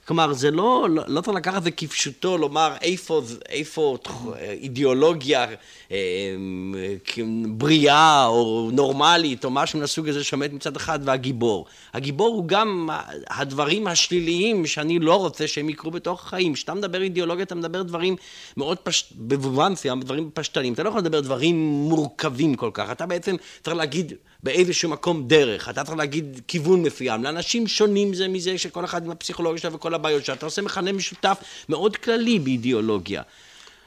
כלומר, זה לא, לא, צריך לקחת את זה כפשוטו, לומר איפה, איפה אידיאולוגיה אה, בריאה או נורמלית או משהו מן הסוג הזה שעומד מצד אחד והגיבור. הגיבור הוא גם הדברים השליליים שאני לא רוצה שהם יקרו בתוך החיים. כשאתה מדבר אידיאולוגיה אתה מדבר דברים מאוד פשט... במובן מסוים, דברים פשטניים. אתה לא יכול לדבר דברים מורכבים כל כך. אתה בעצם צריך להגיד באיזשהו מקום דרך. אתה צריך להגיד כיוון מסוים. לאנשים שונים זה מזה שכל אחד עם הפסיכולוגיה שלו וכל הבעיות שלו. אתה עושה מכנה משותף מאוד כללי באידיאולוגיה.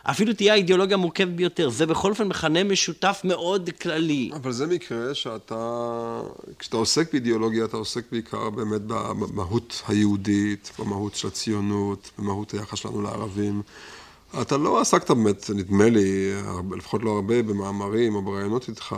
אפילו תהיה האידיאולוגיה המורכבת ביותר, זה בכל אופן מכנה משותף מאוד כללי. אבל זה מקרה שאתה, כשאתה עוסק באידיאולוגיה, אתה עוסק בעיקר באמת במהות היהודית, במהות של הציונות, במהות היחס שלנו לערבים. אתה לא עסקת באמת, נדמה לי, לפחות לא הרבה, במאמרים או בראיונות איתך,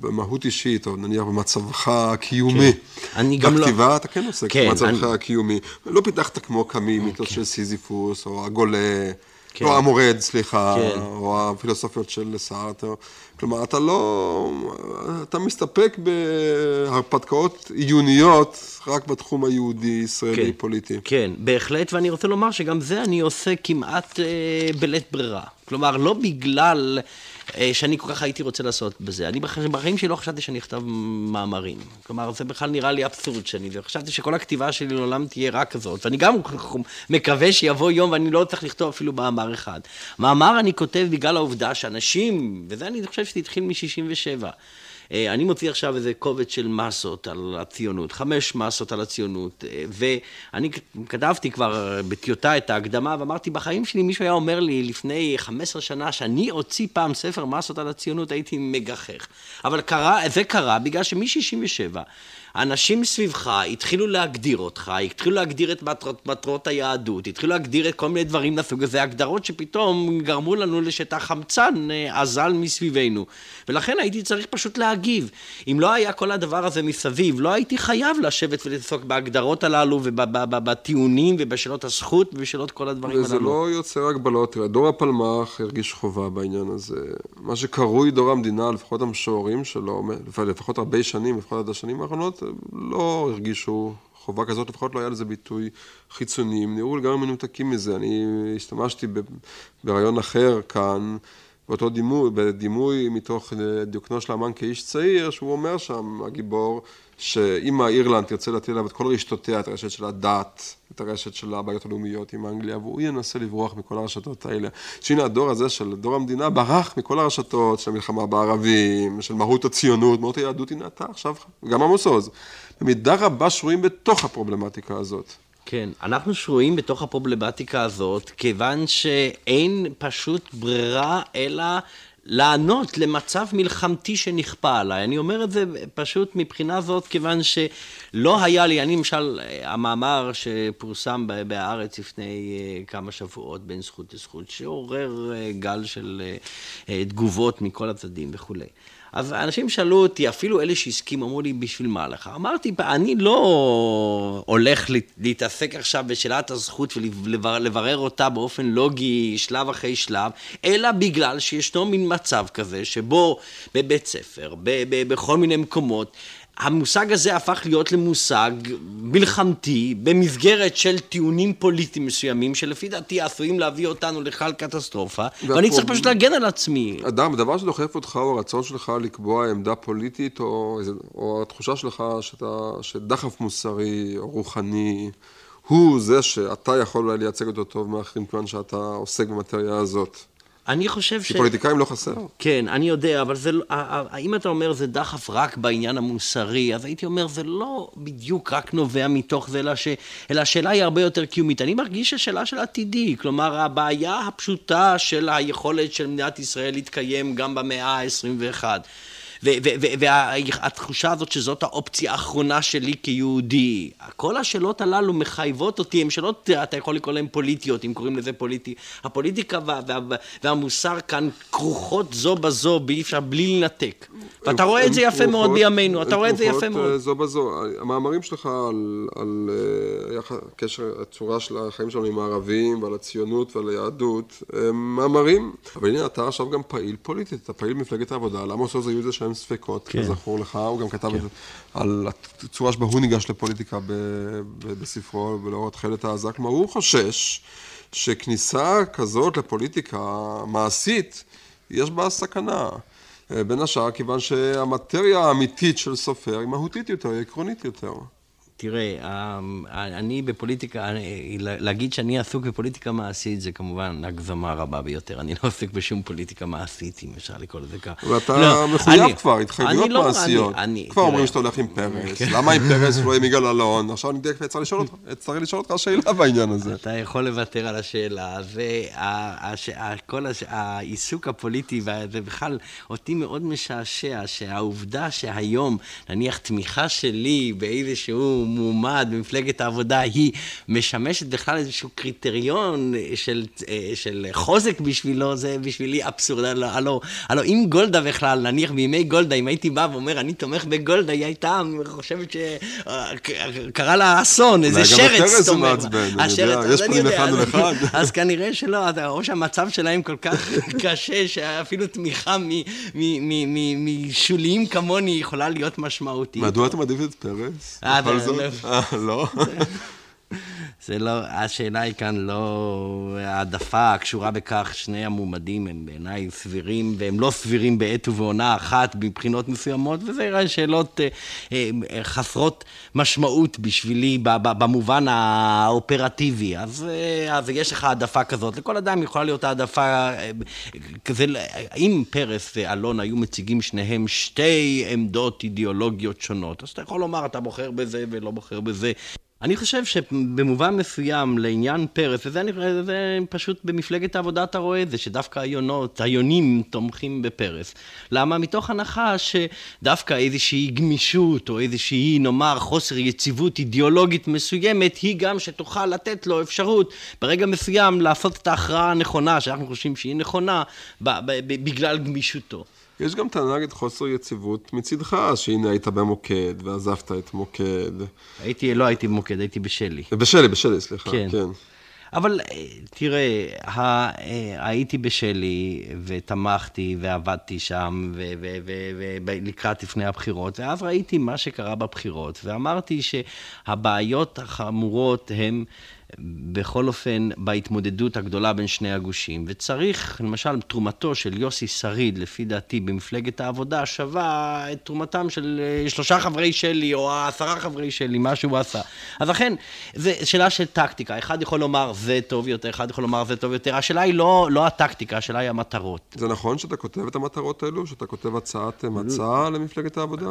במהות אישית, או נניח במצבך הקיומי. כן. אני גם לא... בכתיבה אתה כן עוסק כן, במצבך אני... הקיומי. לא פיתחת כמו קמי, מיתוס. של סיזיפוס, או הגולה. כן. לא המורד, סליחה, כן. או הפילוסופיות של סארטר. כלומר, אתה לא... אתה מסתפק בהרפתקאות עיוניות רק בתחום היהודי-ישראלי כן, פוליטי. כן, בהחלט, ואני רוצה לומר שגם זה אני עושה כמעט אה, בלית ברירה. כלומר, לא בגלל... אה, שאני כל כך הייתי רוצה לעשות בזה. אני בחיים שלי לא חשבתי שאני אכתב מאמרים. כלומר, זה בכלל נראה לי אבסורד שאני, חשבתי שכל הכתיבה שלי לעולם תהיה רק כזאת. ואני גם מקווה שיבוא יום ואני לא צריך לכתוב אפילו מאמר אחד. מאמר אני כותב בגלל העובדה שאנשים, וזה אני חושב שזה התחיל מ-67', אה, אני מוציא עכשיו איזה קובץ של מסות על הציונות, חמש מסות על הציונות, אה, ואני כתבתי כבר בטיוטה את ההקדמה, ואמרתי, בחיים שלי מישהו היה אומר לי לפני 15 שנה שאני אוציא פעם ספר מסות על הציונות, הייתי מגחך. אבל קרה, זה קרה בגלל שמ-67' אנשים סביבך התחילו להגדיר אותך, התחילו להגדיר את מטרות, מטרות היהדות, התחילו להגדיר את כל מיני דברים מהסוג הזה, הגדרות שפתאום גרמו לנו לשאת החמצן אה, אזל מסביבנו. ולכן הייתי צריך פשוט להגיב. אם לא היה כל הדבר הזה מסביב, לא הייתי חייב לשבת ולעסוק בהגדרות הללו ובטיעונים ובשאלות הזכות ובשאלות כל הדברים וזה הללו. וזה לא יוצר הגבלות. תראה, דור הפלמ"ח הרגיש חובה בעניין הזה. מה שקרוי דור המדינה, לפחות המשוררים שלו, לפחות הרבה שנים, לפחות עד השנים האחרונות, לא הרגישו חובה כזאת, לפחות לא היה לזה ביטוי חיצוני, הם נראו לגמרי מנותקים מזה. אני השתמשתי ברעיון אחר כאן, באותו דימוי, בדימוי מתוך דיוקנו של המן כאיש צעיר, שהוא אומר שם, הגיבור, שאם אירלנד תרצה להטיל עליו את כל רשתותיה, את הרשת של הדת, את הרשת של הבעיות הלאומיות עם אנגליה, והוא ינסה לברוח מכל הרשתות האלה. שהנה הדור הזה של דור המדינה ברח מכל הרשתות של המלחמה בערבים, של מהות הציונות, מהות היהדות, הנה אתה עכשיו, גם עמוס עוז. במידה רבה שרויים בתוך הפרובלמטיקה הזאת. כן, אנחנו שרויים בתוך הפרובלמטיקה הזאת, כיוון שאין פשוט ברירה אלא לענות למצב מלחמתי שנכפה עליי. אני אומר את זה פשוט מבחינה זאת, כיוון שלא היה לי, אני למשל, המאמר שפורסם בהארץ לפני אה, כמה שבועות בין זכות לזכות, שעורר אה, גל של אה, תגובות מכל הצדדים וכולי. אז אנשים שאלו אותי, אפילו אלה שהסכימו, אמרו לי, בשביל מה לך? אמרתי, אני לא הולך להתעסק עכשיו בשאלת הזכות ולברר אותה באופן לוגי שלב אחרי שלב, אלא בגלל שישנו מין מצב כזה, שבו בבית ספר, בכל מיני מקומות, המושג הזה הפך להיות למושג מלחמתי במסגרת של טיעונים פוליטיים מסוימים שלפי דעתי עשויים להביא אותנו לכלל קטסטרופה ואני צריך פשוט להגן על עצמי. אדם, הדבר שדוחף אותך הוא הרצון שלך לקבוע עמדה פוליטית או, או התחושה שלך שאתה, שדחף מוסרי או רוחני הוא זה שאתה יכול אולי לייצג אותו טוב מאחרים כיוון שאתה עוסק במטריה הזאת. אני חושב ש... כי פוליטיקאים לא חסר. כן, אני יודע, אבל זה, לא- אם אתה אומר זה דחף רק בעניין המוסרי, אז הייתי אומר, זה לא בדיוק רק נובע מתוך זה, אלא, ש... אלא השאלה היא הרבה יותר קיומית. אני מרגיש שהשאלה של עתידי, כלומר, הבעיה הפשוטה של היכולת של מדינת ישראל להתקיים גם במאה ה-21. והתחושה הזאת שזאת האופציה האחרונה שלי כיהודי. כל השאלות הללו מחייבות אותי, הן שאלות, אתה יכול לקרוא להן פוליטיות, אם קוראים לזה פוליטי. הפוליטיקה וה, וה, והמוסר כאן כרוכות זו בזו, ואי אפשר בלי לנתק. ואתה רואה את זה יפה מאוד בימינו, אתה רואה את זה יפה מאוד. זו בזו. המאמרים שלך על, על אה, קשר, הצורה של החיים שלנו עם הערבים, ועל הציונות ועל היהדות, הם מאמרים. אבל הנה, אתה עכשיו גם פעיל פוליטית, אתה פעיל במפלגת העבודה. למה עושה זה יהודה שהם ספקות, כן. כזכור לך, הוא גם כתב כן. על הצורה שבה הוא ניגש לפוליטיקה ב, ב, בספרו ולאור התכלת העזה, כלומר הוא חושש שכניסה כזאת לפוליטיקה מעשית, יש בה סכנה. בין השאר כיוון שהמטריה האמיתית של סופר היא מהותית יותר, היא עקרונית יותר. תראה, אמ, אני בפוליטיקה, להגיד שאני עסוק בפוליטיקה מעשית זה כמובן הגזמה רבה ביותר. אני לא עוסק בשום פוליטיקה מעשית, אם אפשר לקרוא לזה ככה. ואתה לא, מחויב אני, כבר, התחייבויות לא, מעשיות. אני, אני, כבר תראה, אומרים שאתה הולך עם פרס, כן. למה עם פרס ולא עם יגאל אלון? עכשיו אני צריך לשאול אותך שאלה בעניין הזה. אתה יכול לוותר על השאלה, וכל העיסוק הפוליטי, זה בכלל אותי מאוד משעשע, שהעובדה שהיום, נניח תמיכה שלי באיזשהו... מועמד במפלגת העבודה, היא משמשת בכלל איזשהו קריטריון של, אה, של חוזק בשבילו, זה בשבילי אבסורד. הלו, הלו, הלו אם גולדה בכלל, נניח בימי גולדה, אם הייתי בא ואומר, אני תומך בגולדה, היא הייתה חושבת שקרה אה, לה אסון, איזה שרץ תומך. השרץ, יש פנים אחד ולאחד. אז כנראה שלא, או שהמצב שלהם כל כך קשה, שאפילו תמיכה משוליים כמוני יכולה להיות משמעותית. מדוע אתה מעדיף את פרס? אה, אה, לא? זה לא, השאלה היא כאן לא העדפה הקשורה בכך, שני המועמדים הם בעיניי סבירים, והם לא סבירים בעת ובעונה אחת מבחינות מסוימות, וזה שאלות אה, אה, חסרות משמעות בשבילי במובן האופרטיבי. אז, אה, אז יש לך העדפה כזאת. לכל אדם יכולה להיות העדפה אה, כזה, אם פרס ואלון היו מציגים שניהם שתי עמדות אידיאולוגיות שונות, אז אתה יכול לומר, אתה בוחר בזה ולא בוחר בזה. אני חושב שבמובן מסוים לעניין פרס, וזה אני, זה פשוט במפלגת העבודה אתה רואה את זה, שדווקא היונות, היונים תומכים בפרס. למה? מתוך הנחה שדווקא איזושהי גמישות, או איזושהי, נאמר, חוסר יציבות אידיאולוגית מסוימת, היא גם שתוכל לתת לו אפשרות ברגע מסוים לעשות את ההכרעה הנכונה, שאנחנו חושבים שהיא נכונה, בגלל גמישותו. יש גם טענה נגד חוסר יציבות מצידך, שהנה היית במוקד ועזבת את מוקד. הייתי, לא הייתי במוקד, הייתי בשלי. בשלי, בשלי, סליחה, כן. כן. אבל אה, תראה, ה, אה, הייתי בשלי ותמכתי ועבדתי שם ולקראת לפני הבחירות, ואז ראיתי מה שקרה בבחירות, ואמרתי שהבעיות החמורות הן בכל אופן, בהתמודדות הגדולה בין שני הגושים. וצריך, למשל, תרומתו של יוסי שריד, לפי דעתי, במפלגת העבודה, שווה את תרומתם של אה, שלושה חברי שלי, או עשרה חברי שלי, מה שהוא עשה. אז לכן, זו שאלה של טקטיקה. אחד יכול לומר זה טוב יותר, אחד יכול לומר זה טוב יותר. השאלה היא לא, לא הטקטיקה, השאלה היא המטרות. זה נכון שאתה כותב את המטרות האלו? שאתה כותב הצעת מצע למפלגת העבודה?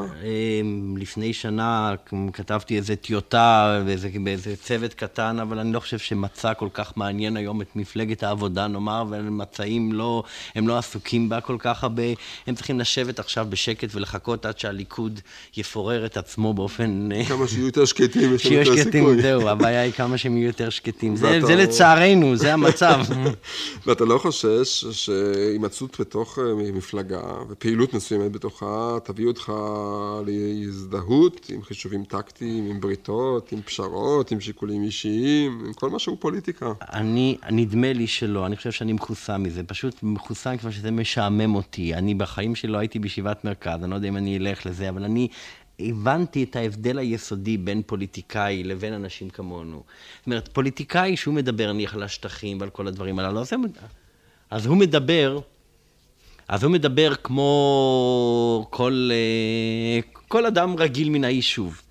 לפני שנה כתבתי איזה טיוטה באיזה, באיזה צוות קטן, אבל אני לא חושב שמצע כל כך מעניין היום את מפלגת העבודה, נאמר, ומצעים לא, הם לא עסוקים בה כל כך הרבה. הם צריכים לשבת עכשיו בשקט ולחכות עד שהליכוד יפורר את עצמו באופן... אה, כמה שיהיו יותר שקטים, יש לנו יותר סיכוי. שקטים, זהו, הבעיה היא כמה שהם יהיו יותר שקטים. זה, זה לצערנו, זה המצב. ואתה לא חושש שהימצאות בתוך אה, מפלגה ופעילות מסוימת בתוכה תביא אותך להזדהות עם חישובים טקטיים, עם בריתות, עם פשרות, עם שיקולים אישיים, עם כל מה שהוא פוליטיקה. אני, נדמה לי שלא, אני חושב שאני מחוסן מזה, פשוט מחוסן כבר שזה משעמם אותי. אני בחיים שלי לא הייתי בישיבת מרכז, אני לא יודע אם אני אלך לזה, אבל אני הבנתי את ההבדל היסודי בין פוליטיקאי לבין אנשים כמונו. זאת אומרת, פוליטיקאי שהוא מדבר נניח על השטחים ועל כל הדברים הללו, אז, אז הוא מדבר, אז הוא מדבר כמו כל, אה, כל אדם רגיל מן היישוב.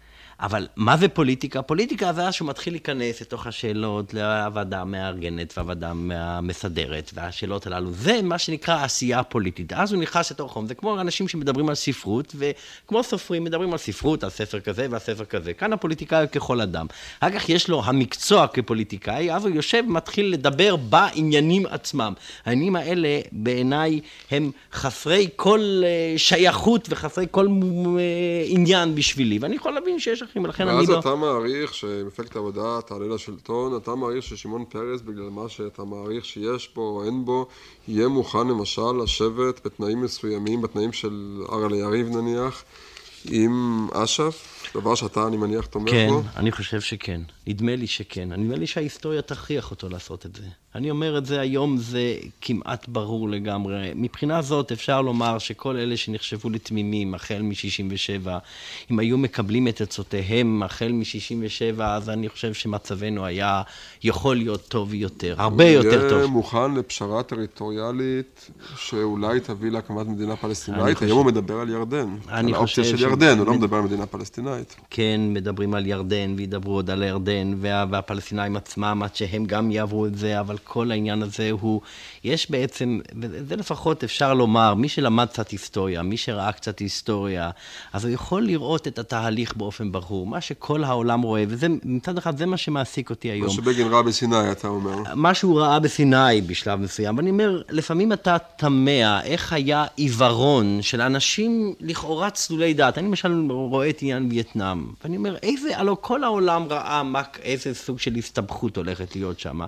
אבל מה זה פוליטיקה? פוליטיקה זה אז שהוא מתחיל להיכנס לתוך השאלות לוועדה המארגנת והוועדה המסדרת והשאלות הללו. זה מה שנקרא עשייה פוליטית. אז הוא נכנס לתוך חום. זה כמו אנשים שמדברים על ספרות, וכמו סופרים מדברים על ספרות, על ספר כזה ועל ספר כזה. כאן הפוליטיקאי ככל אדם. אחר כך יש לו המקצוע כפוליטיקאי, אז הוא יושב ומתחיל לדבר בעניינים עצמם. העניינים האלה בעיניי הם חסרי כל אה, שייכות וחסרי כל אה, עניין בשבילי. ואני יכול להבין שיש אחים, ולכן אני לא... ואז אתה מעריך שמפלגת העבודה תעלה לשלטון, אתה מעריך ששמעון פרס, בגלל מה שאתה מעריך שיש בו או אין בו, יהיה מוכן למשל לשבת בתנאים מסוימים, בתנאים של אראלה יריב נניח, עם אש"ף, דבר שאתה, אני מניח, תומך כן, בו? כן, אני חושב שכן. נדמה לי שכן. נדמה לי שההיסטוריה תכריח אותו לעשות את זה. אני אומר את זה היום, זה כמעט ברור לגמרי. מבחינה זאת אפשר לומר שכל אלה שנחשבו לתמימים החל מ-67, אם היו מקבלים את עצותיהם החל מ-67, אז אני חושב שמצבנו היה יכול להיות טוב יותר, הרבה יותר טוב. הוא יהיה מוכן לפשרה טריטוריאלית שאולי תביא להקמת מדינה פלסטינאית. היום הוא מדבר על ירדן. על האופציה של ירדן, הוא לא מדבר על מדינה פלסטינאית. כן, מדברים על ירדן, וידברו עוד על ירדן, והפלסטינאים עצמם, עד שהם גם יעברו את זה, אבל כל העניין הזה הוא, יש בעצם, וזה לפחות אפשר לומר, מי שלמד קצת היסטוריה, מי שראה קצת היסטוריה, אז הוא יכול לראות את התהליך באופן ברור, מה שכל העולם רואה, וזה, מצד אחד, זה מה שמעסיק אותי היום. מה שבגין ראה בסיני, אתה אומר. מה שהוא ראה בסיני בשלב מסוים, ואני אומר, לפעמים אתה תמה איך היה עיוורון של אנשים לכאורה צלולי דעת. אני למשל רואה את עניין וייטנאם, ואני אומר, איזה, הלוא כל העולם ראה מה, איזה סוג של הסתבכות הולכת להיות שם.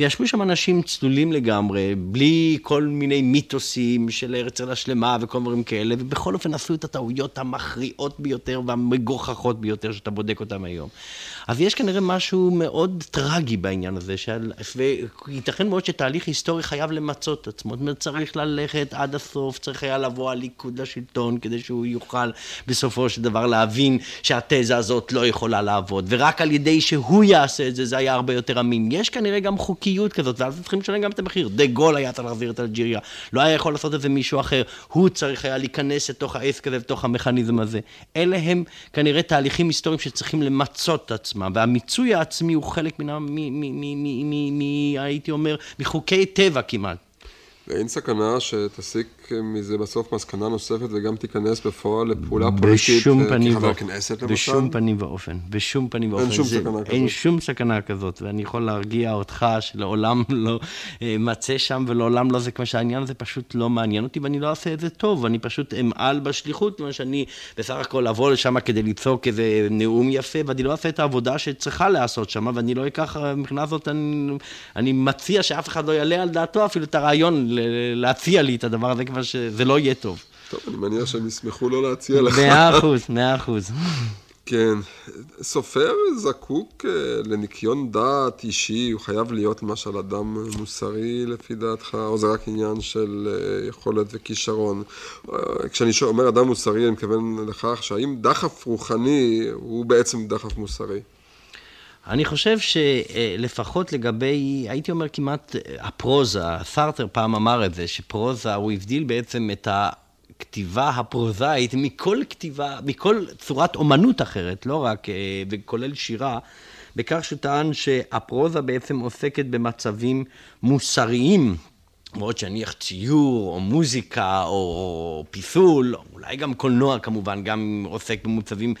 וישבו שם אנשים צלולים לגמרי, בלי כל מיני מיתוסים של ארץ אל השלמה וכל דברים כאלה, ובכל אופן עשו את הטעויות המכריעות ביותר והמגוחכות ביותר שאתה בודק אותן היום. אז יש כנראה משהו מאוד טרגי בעניין הזה, שעל, וייתכן מאוד שתהליך היסטורי חייב למצות את עצמו. זאת אומרת, צריך ללכת עד הסוף, צריך היה לבוא הליכוד לשלטון כדי שהוא יוכל בסופו של דבר להבין שהתזה הזאת לא יכולה לעבוד, ורק על ידי שהוא יעשה את זה, זה היה הרבה יותר אמין. יש כנראה גם חוקיות כזאת, ואז צריכים לשלם גם את המחיר. דה גול היה צריך להחזיר את אלג'יריה, לא היה יכול לעשות את זה מישהו אחר, הוא צריך היה להיכנס לתוך העסק הזה, לתוך המכניזם הזה. אלה הם כנראה תהליכים היסטוריים שצריכים למצות את עצמם, והמיצוי העצמי הוא חלק מן ה... הייתי אומר, מחוקי טבע כמעט. ואין סכנה שתסיק מזה בסוף מסקנה נוספת וגם תיכנס בפועל לפעולה פוליטית כחבר כנסת למשל? בשום פנים ואופן, בשום פנים ואופן. אין שום זה, סכנה כזאת. אין שום סכנה כזאת, ואני יכול להרגיע אותך שלעולם לא אה, מצא שם ולעולם לא זה כמו שהעניין הזה פשוט לא מעניין אותי ואני לא אעשה את זה טוב, אני פשוט אמעל בשליחות, כמו שאני בסך הכל אבוא לשם כדי לצעוק איזה נאום יפה, ואני לא אעשה את העבודה שצריכה להיעשות שם, ואני לא אקח, מבחינה זאת אני, אני מציע שאף אחד לא יעלה על דעתו אפילו את הרעיון להציע לי את הדבר הזה. אבל שזה לא יהיה טוב. טוב, אני מניח שהם ישמחו לא להציע לך. מאה אחוז, מאה אחוז. כן. סופר זקוק אה, לניקיון דעת אישי, הוא חייב להיות למשל אדם מוסרי לפי דעתך, או זה רק עניין של אה, יכולת וכישרון? אה, כשאני אומר אדם מוסרי, אני מתכוון לכך שהאם דחף רוחני הוא בעצם דחף מוסרי? אני חושב שלפחות לגבי, הייתי אומר כמעט הפרוזה, סארטר פעם אמר את זה, שפרוזה, הוא הבדיל בעצם את הכתיבה הפרוזאית מכל כתיבה, מכל צורת אומנות אחרת, לא רק, וכולל שירה, בכך שהוא טען שהפרוזה בעצם עוסקת במצבים מוסריים. למרות שנניח ציור, או מוזיקה, או פיסול, אולי גם קולנוע כמובן, גם עוסק במוצבים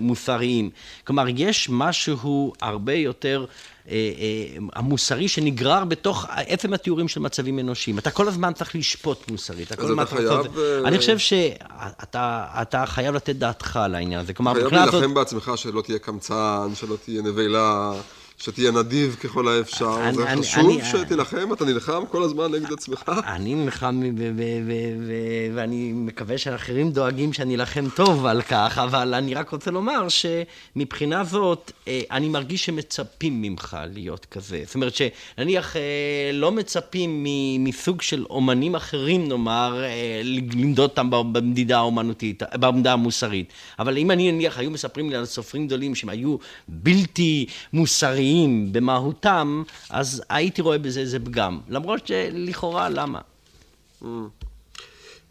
מוסריים. כלומר, יש משהו הרבה יותר אה, אה, המוסרי שנגרר בתוך עצם התיאורים של מצבים אנושיים. אתה כל הזמן צריך לשפוט מוסרית. אז אתה חייב... לעשות... אני חושב שאתה חייב לתת דעתך על העניין הזה. כלומר, חייב להילחם. בעצמך שלא תהיה קמצן, שלא תהיה נבלה. שתהיה נדיב ככל האפשר, אני, זה אני, חשוב אני, שתילחם, אתה נלחם כל הזמן נגד עצמך. אני נלחם, ואני מקווה שאחרים דואגים שאני אלחם טוב על כך, אבל אני רק רוצה לומר שמבחינה זאת, אה, אני מרגיש שמצפים ממך להיות כזה. זאת אומרת שנניח אה, לא מצפים מסוג של אומנים אחרים, נאמר, אה, למדוד אותם במדידה האומנותית, במדידה המוסרית. אבל אם אני נניח, היו מספרים לי על סופרים גדולים שהם היו בלתי מוסריים, ערכיים במהותם, אז הייתי רואה בזה איזה פגם. למרות שלכאורה, למה? Mm.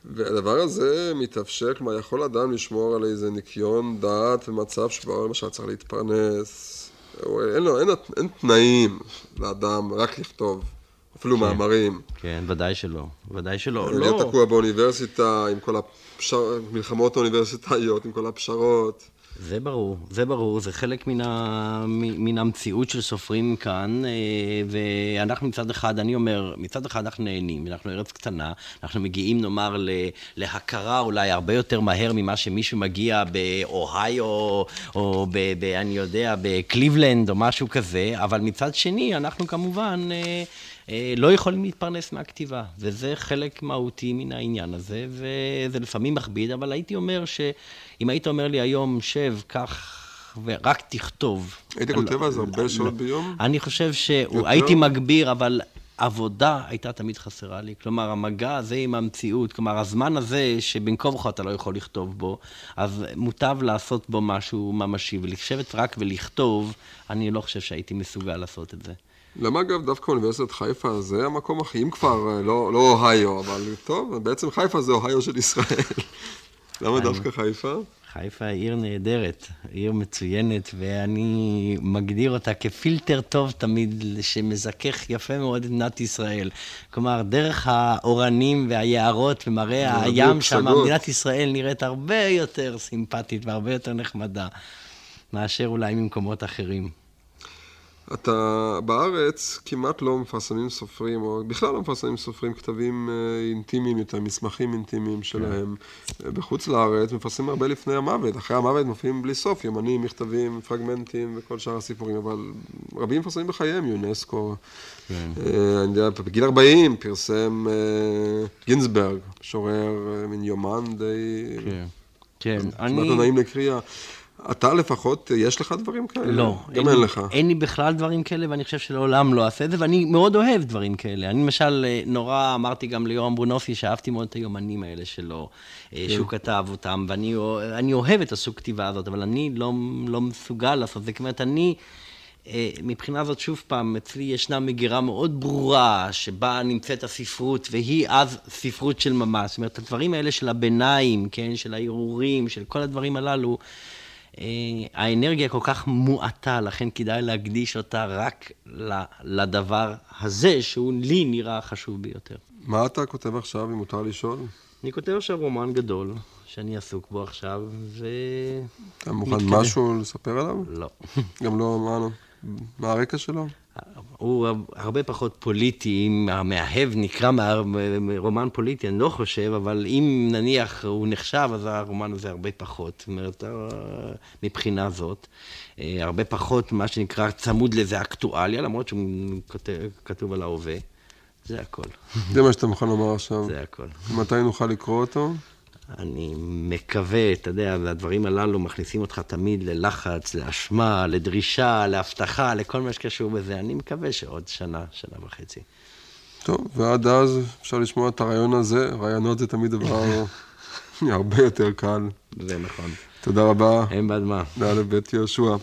והדבר הזה מתאפשר, כלומר, יכול אדם לשמור על איזה ניקיון דעת ומצב שבו למשל צריך להתפרנס. אין לו, אין, אין תנאים לאדם רק לכתוב, אפילו כן, מאמרים. כן, ודאי שלא, ודאי שלא. לא. להיות תקוע באוניברסיטה עם כל המלחמות האוניברסיטאיות, עם כל הפשרות. זה ברור, זה ברור, זה חלק מן, ה, מן המציאות של סופרים כאן, אה, ואנחנו מצד אחד, אני אומר, מצד אחד אנחנו נהנים, אנחנו ארץ קטנה, אנחנו מגיעים נאמר להכרה אולי הרבה יותר מהר ממה שמישהו מגיע באוהיו, או ב, ב, אני יודע, בקליבלנד או משהו כזה, אבל מצד שני, אנחנו כמובן... אה, לא יכולים להתפרנס מהכתיבה, וזה חלק מהותי מן העניין הזה, וזה לפעמים מכביד, אבל הייתי אומר שאם היית אומר לי היום, שב, קח... ורק תכתוב. היית כותב אז הרבה שעות ביום? אני חושב שהייתי מגביר, אבל עבודה הייתה תמיד חסרה לי. כלומר, המגע הזה עם המציאות, כלומר, הזמן הזה שבין כה וכה אתה לא יכול לכתוב בו, אז מוטב לעשות בו משהו ממשי. ולשבת רק ולכתוב, אני לא חושב שהייתי מסוגל לעשות את זה. למה אגב דווקא אוניברסיטת חיפה זה המקום הכי, אם כבר, אה, לא, לא אוהיו, אבל טוב, בעצם חיפה זה אוהיו של ישראל. למה דווקא חיפה? חיפה היא עיר נהדרת, עיר מצוינת, ואני מגדיר אותה כפילטר טוב תמיד, שמזכך יפה מאוד את מדינת ישראל. כלומר, דרך האורנים והיערות ומראה הים שם, מדינת ישראל נראית הרבה יותר סימפטית והרבה יותר נחמדה, מאשר אולי ממקומות אחרים. אתה בארץ כמעט לא מפרסמים סופרים, או בכלל לא מפרסמים סופרים כתבים אה, אינטימיים יותר, מסמכים אינטימיים שלהם. כן. בחוץ לארץ מפרסמים הרבה לפני המוות, אחרי המוות מופיעים בלי סוף, ימנים, מכתבים, פרגמנטים וכל שאר הסיפורים, אבל רבים מפרסמים בחייהם, יונסקו. כן. אה, אני יודע, בגיל 40 פרסם אה, גינזברג, שורר מין יומן די... כן. כן, אני... כמעט לא נעים לקריאה. אתה לפחות, יש לך דברים כאלה? לא. גם אין, לך. אין לי בכלל דברים כאלה, ואני חושב שלעולם לא אעשה את זה, ואני מאוד אוהב דברים כאלה. אני למשל, אה, נורא אמרתי גם ליורם ברונופי, שאהבתי מאוד את היומנים האלה שלו, אה, כן. שהוא כתב אותם, ואני אוהב את הסוג כתיבה הזאת, אבל אני לא, לא מסוגל לעשות את זה. זאת אומרת, אני... אה, מבחינה זאת, שוב פעם, אצלי ישנה מגירה מאוד ברורה שבה נמצאת הספרות, והיא אז ספרות של ממש. זאת אומרת, הדברים האלה של הביניים, כן, של הערעורים, של כל הדברים הללו, האנרגיה כל כך מועטה, לכן כדאי להקדיש אותה רק לדבר הזה, שהוא לי נראה חשוב ביותר. מה אתה כותב עכשיו, אם מותר לשאול? אני כותב עכשיו רומן גדול, שאני עסוק בו עכשיו, ו... אתה מוכן משהו לספר עליו? לא. גם לא, מה, מה הרקע שלו? הוא הרבה פחות פוליטי, אם המאהב נקרא רומן פוליטי, אני לא חושב, אבל אם נניח הוא נחשב, אז הרומן הזה הרבה פחות. זאת אומרת, אה, מבחינה זאת, אה, הרבה פחות מה שנקרא צמוד לזה אקטואליה, למרות שהוא כתוב, כתוב על ההווה. זה הכל. זה מה שאתה מוכן לומר עכשיו. זה הכל. מתי נוכל לקרוא אותו? אני מקווה, אתה יודע, הדברים הללו מכניסים אותך תמיד ללחץ, לאשמה, לדרישה, להבטחה, לכל מה שקשור בזה. אני מקווה שעוד שנה, שנה וחצי. טוב, ועד אז אפשר לשמוע את הרעיון הזה. רעיונות זה תמיד דבר הרבה יותר קל. זה נכון. תודה רבה. אין בעד מה. תודה לבית יהושע.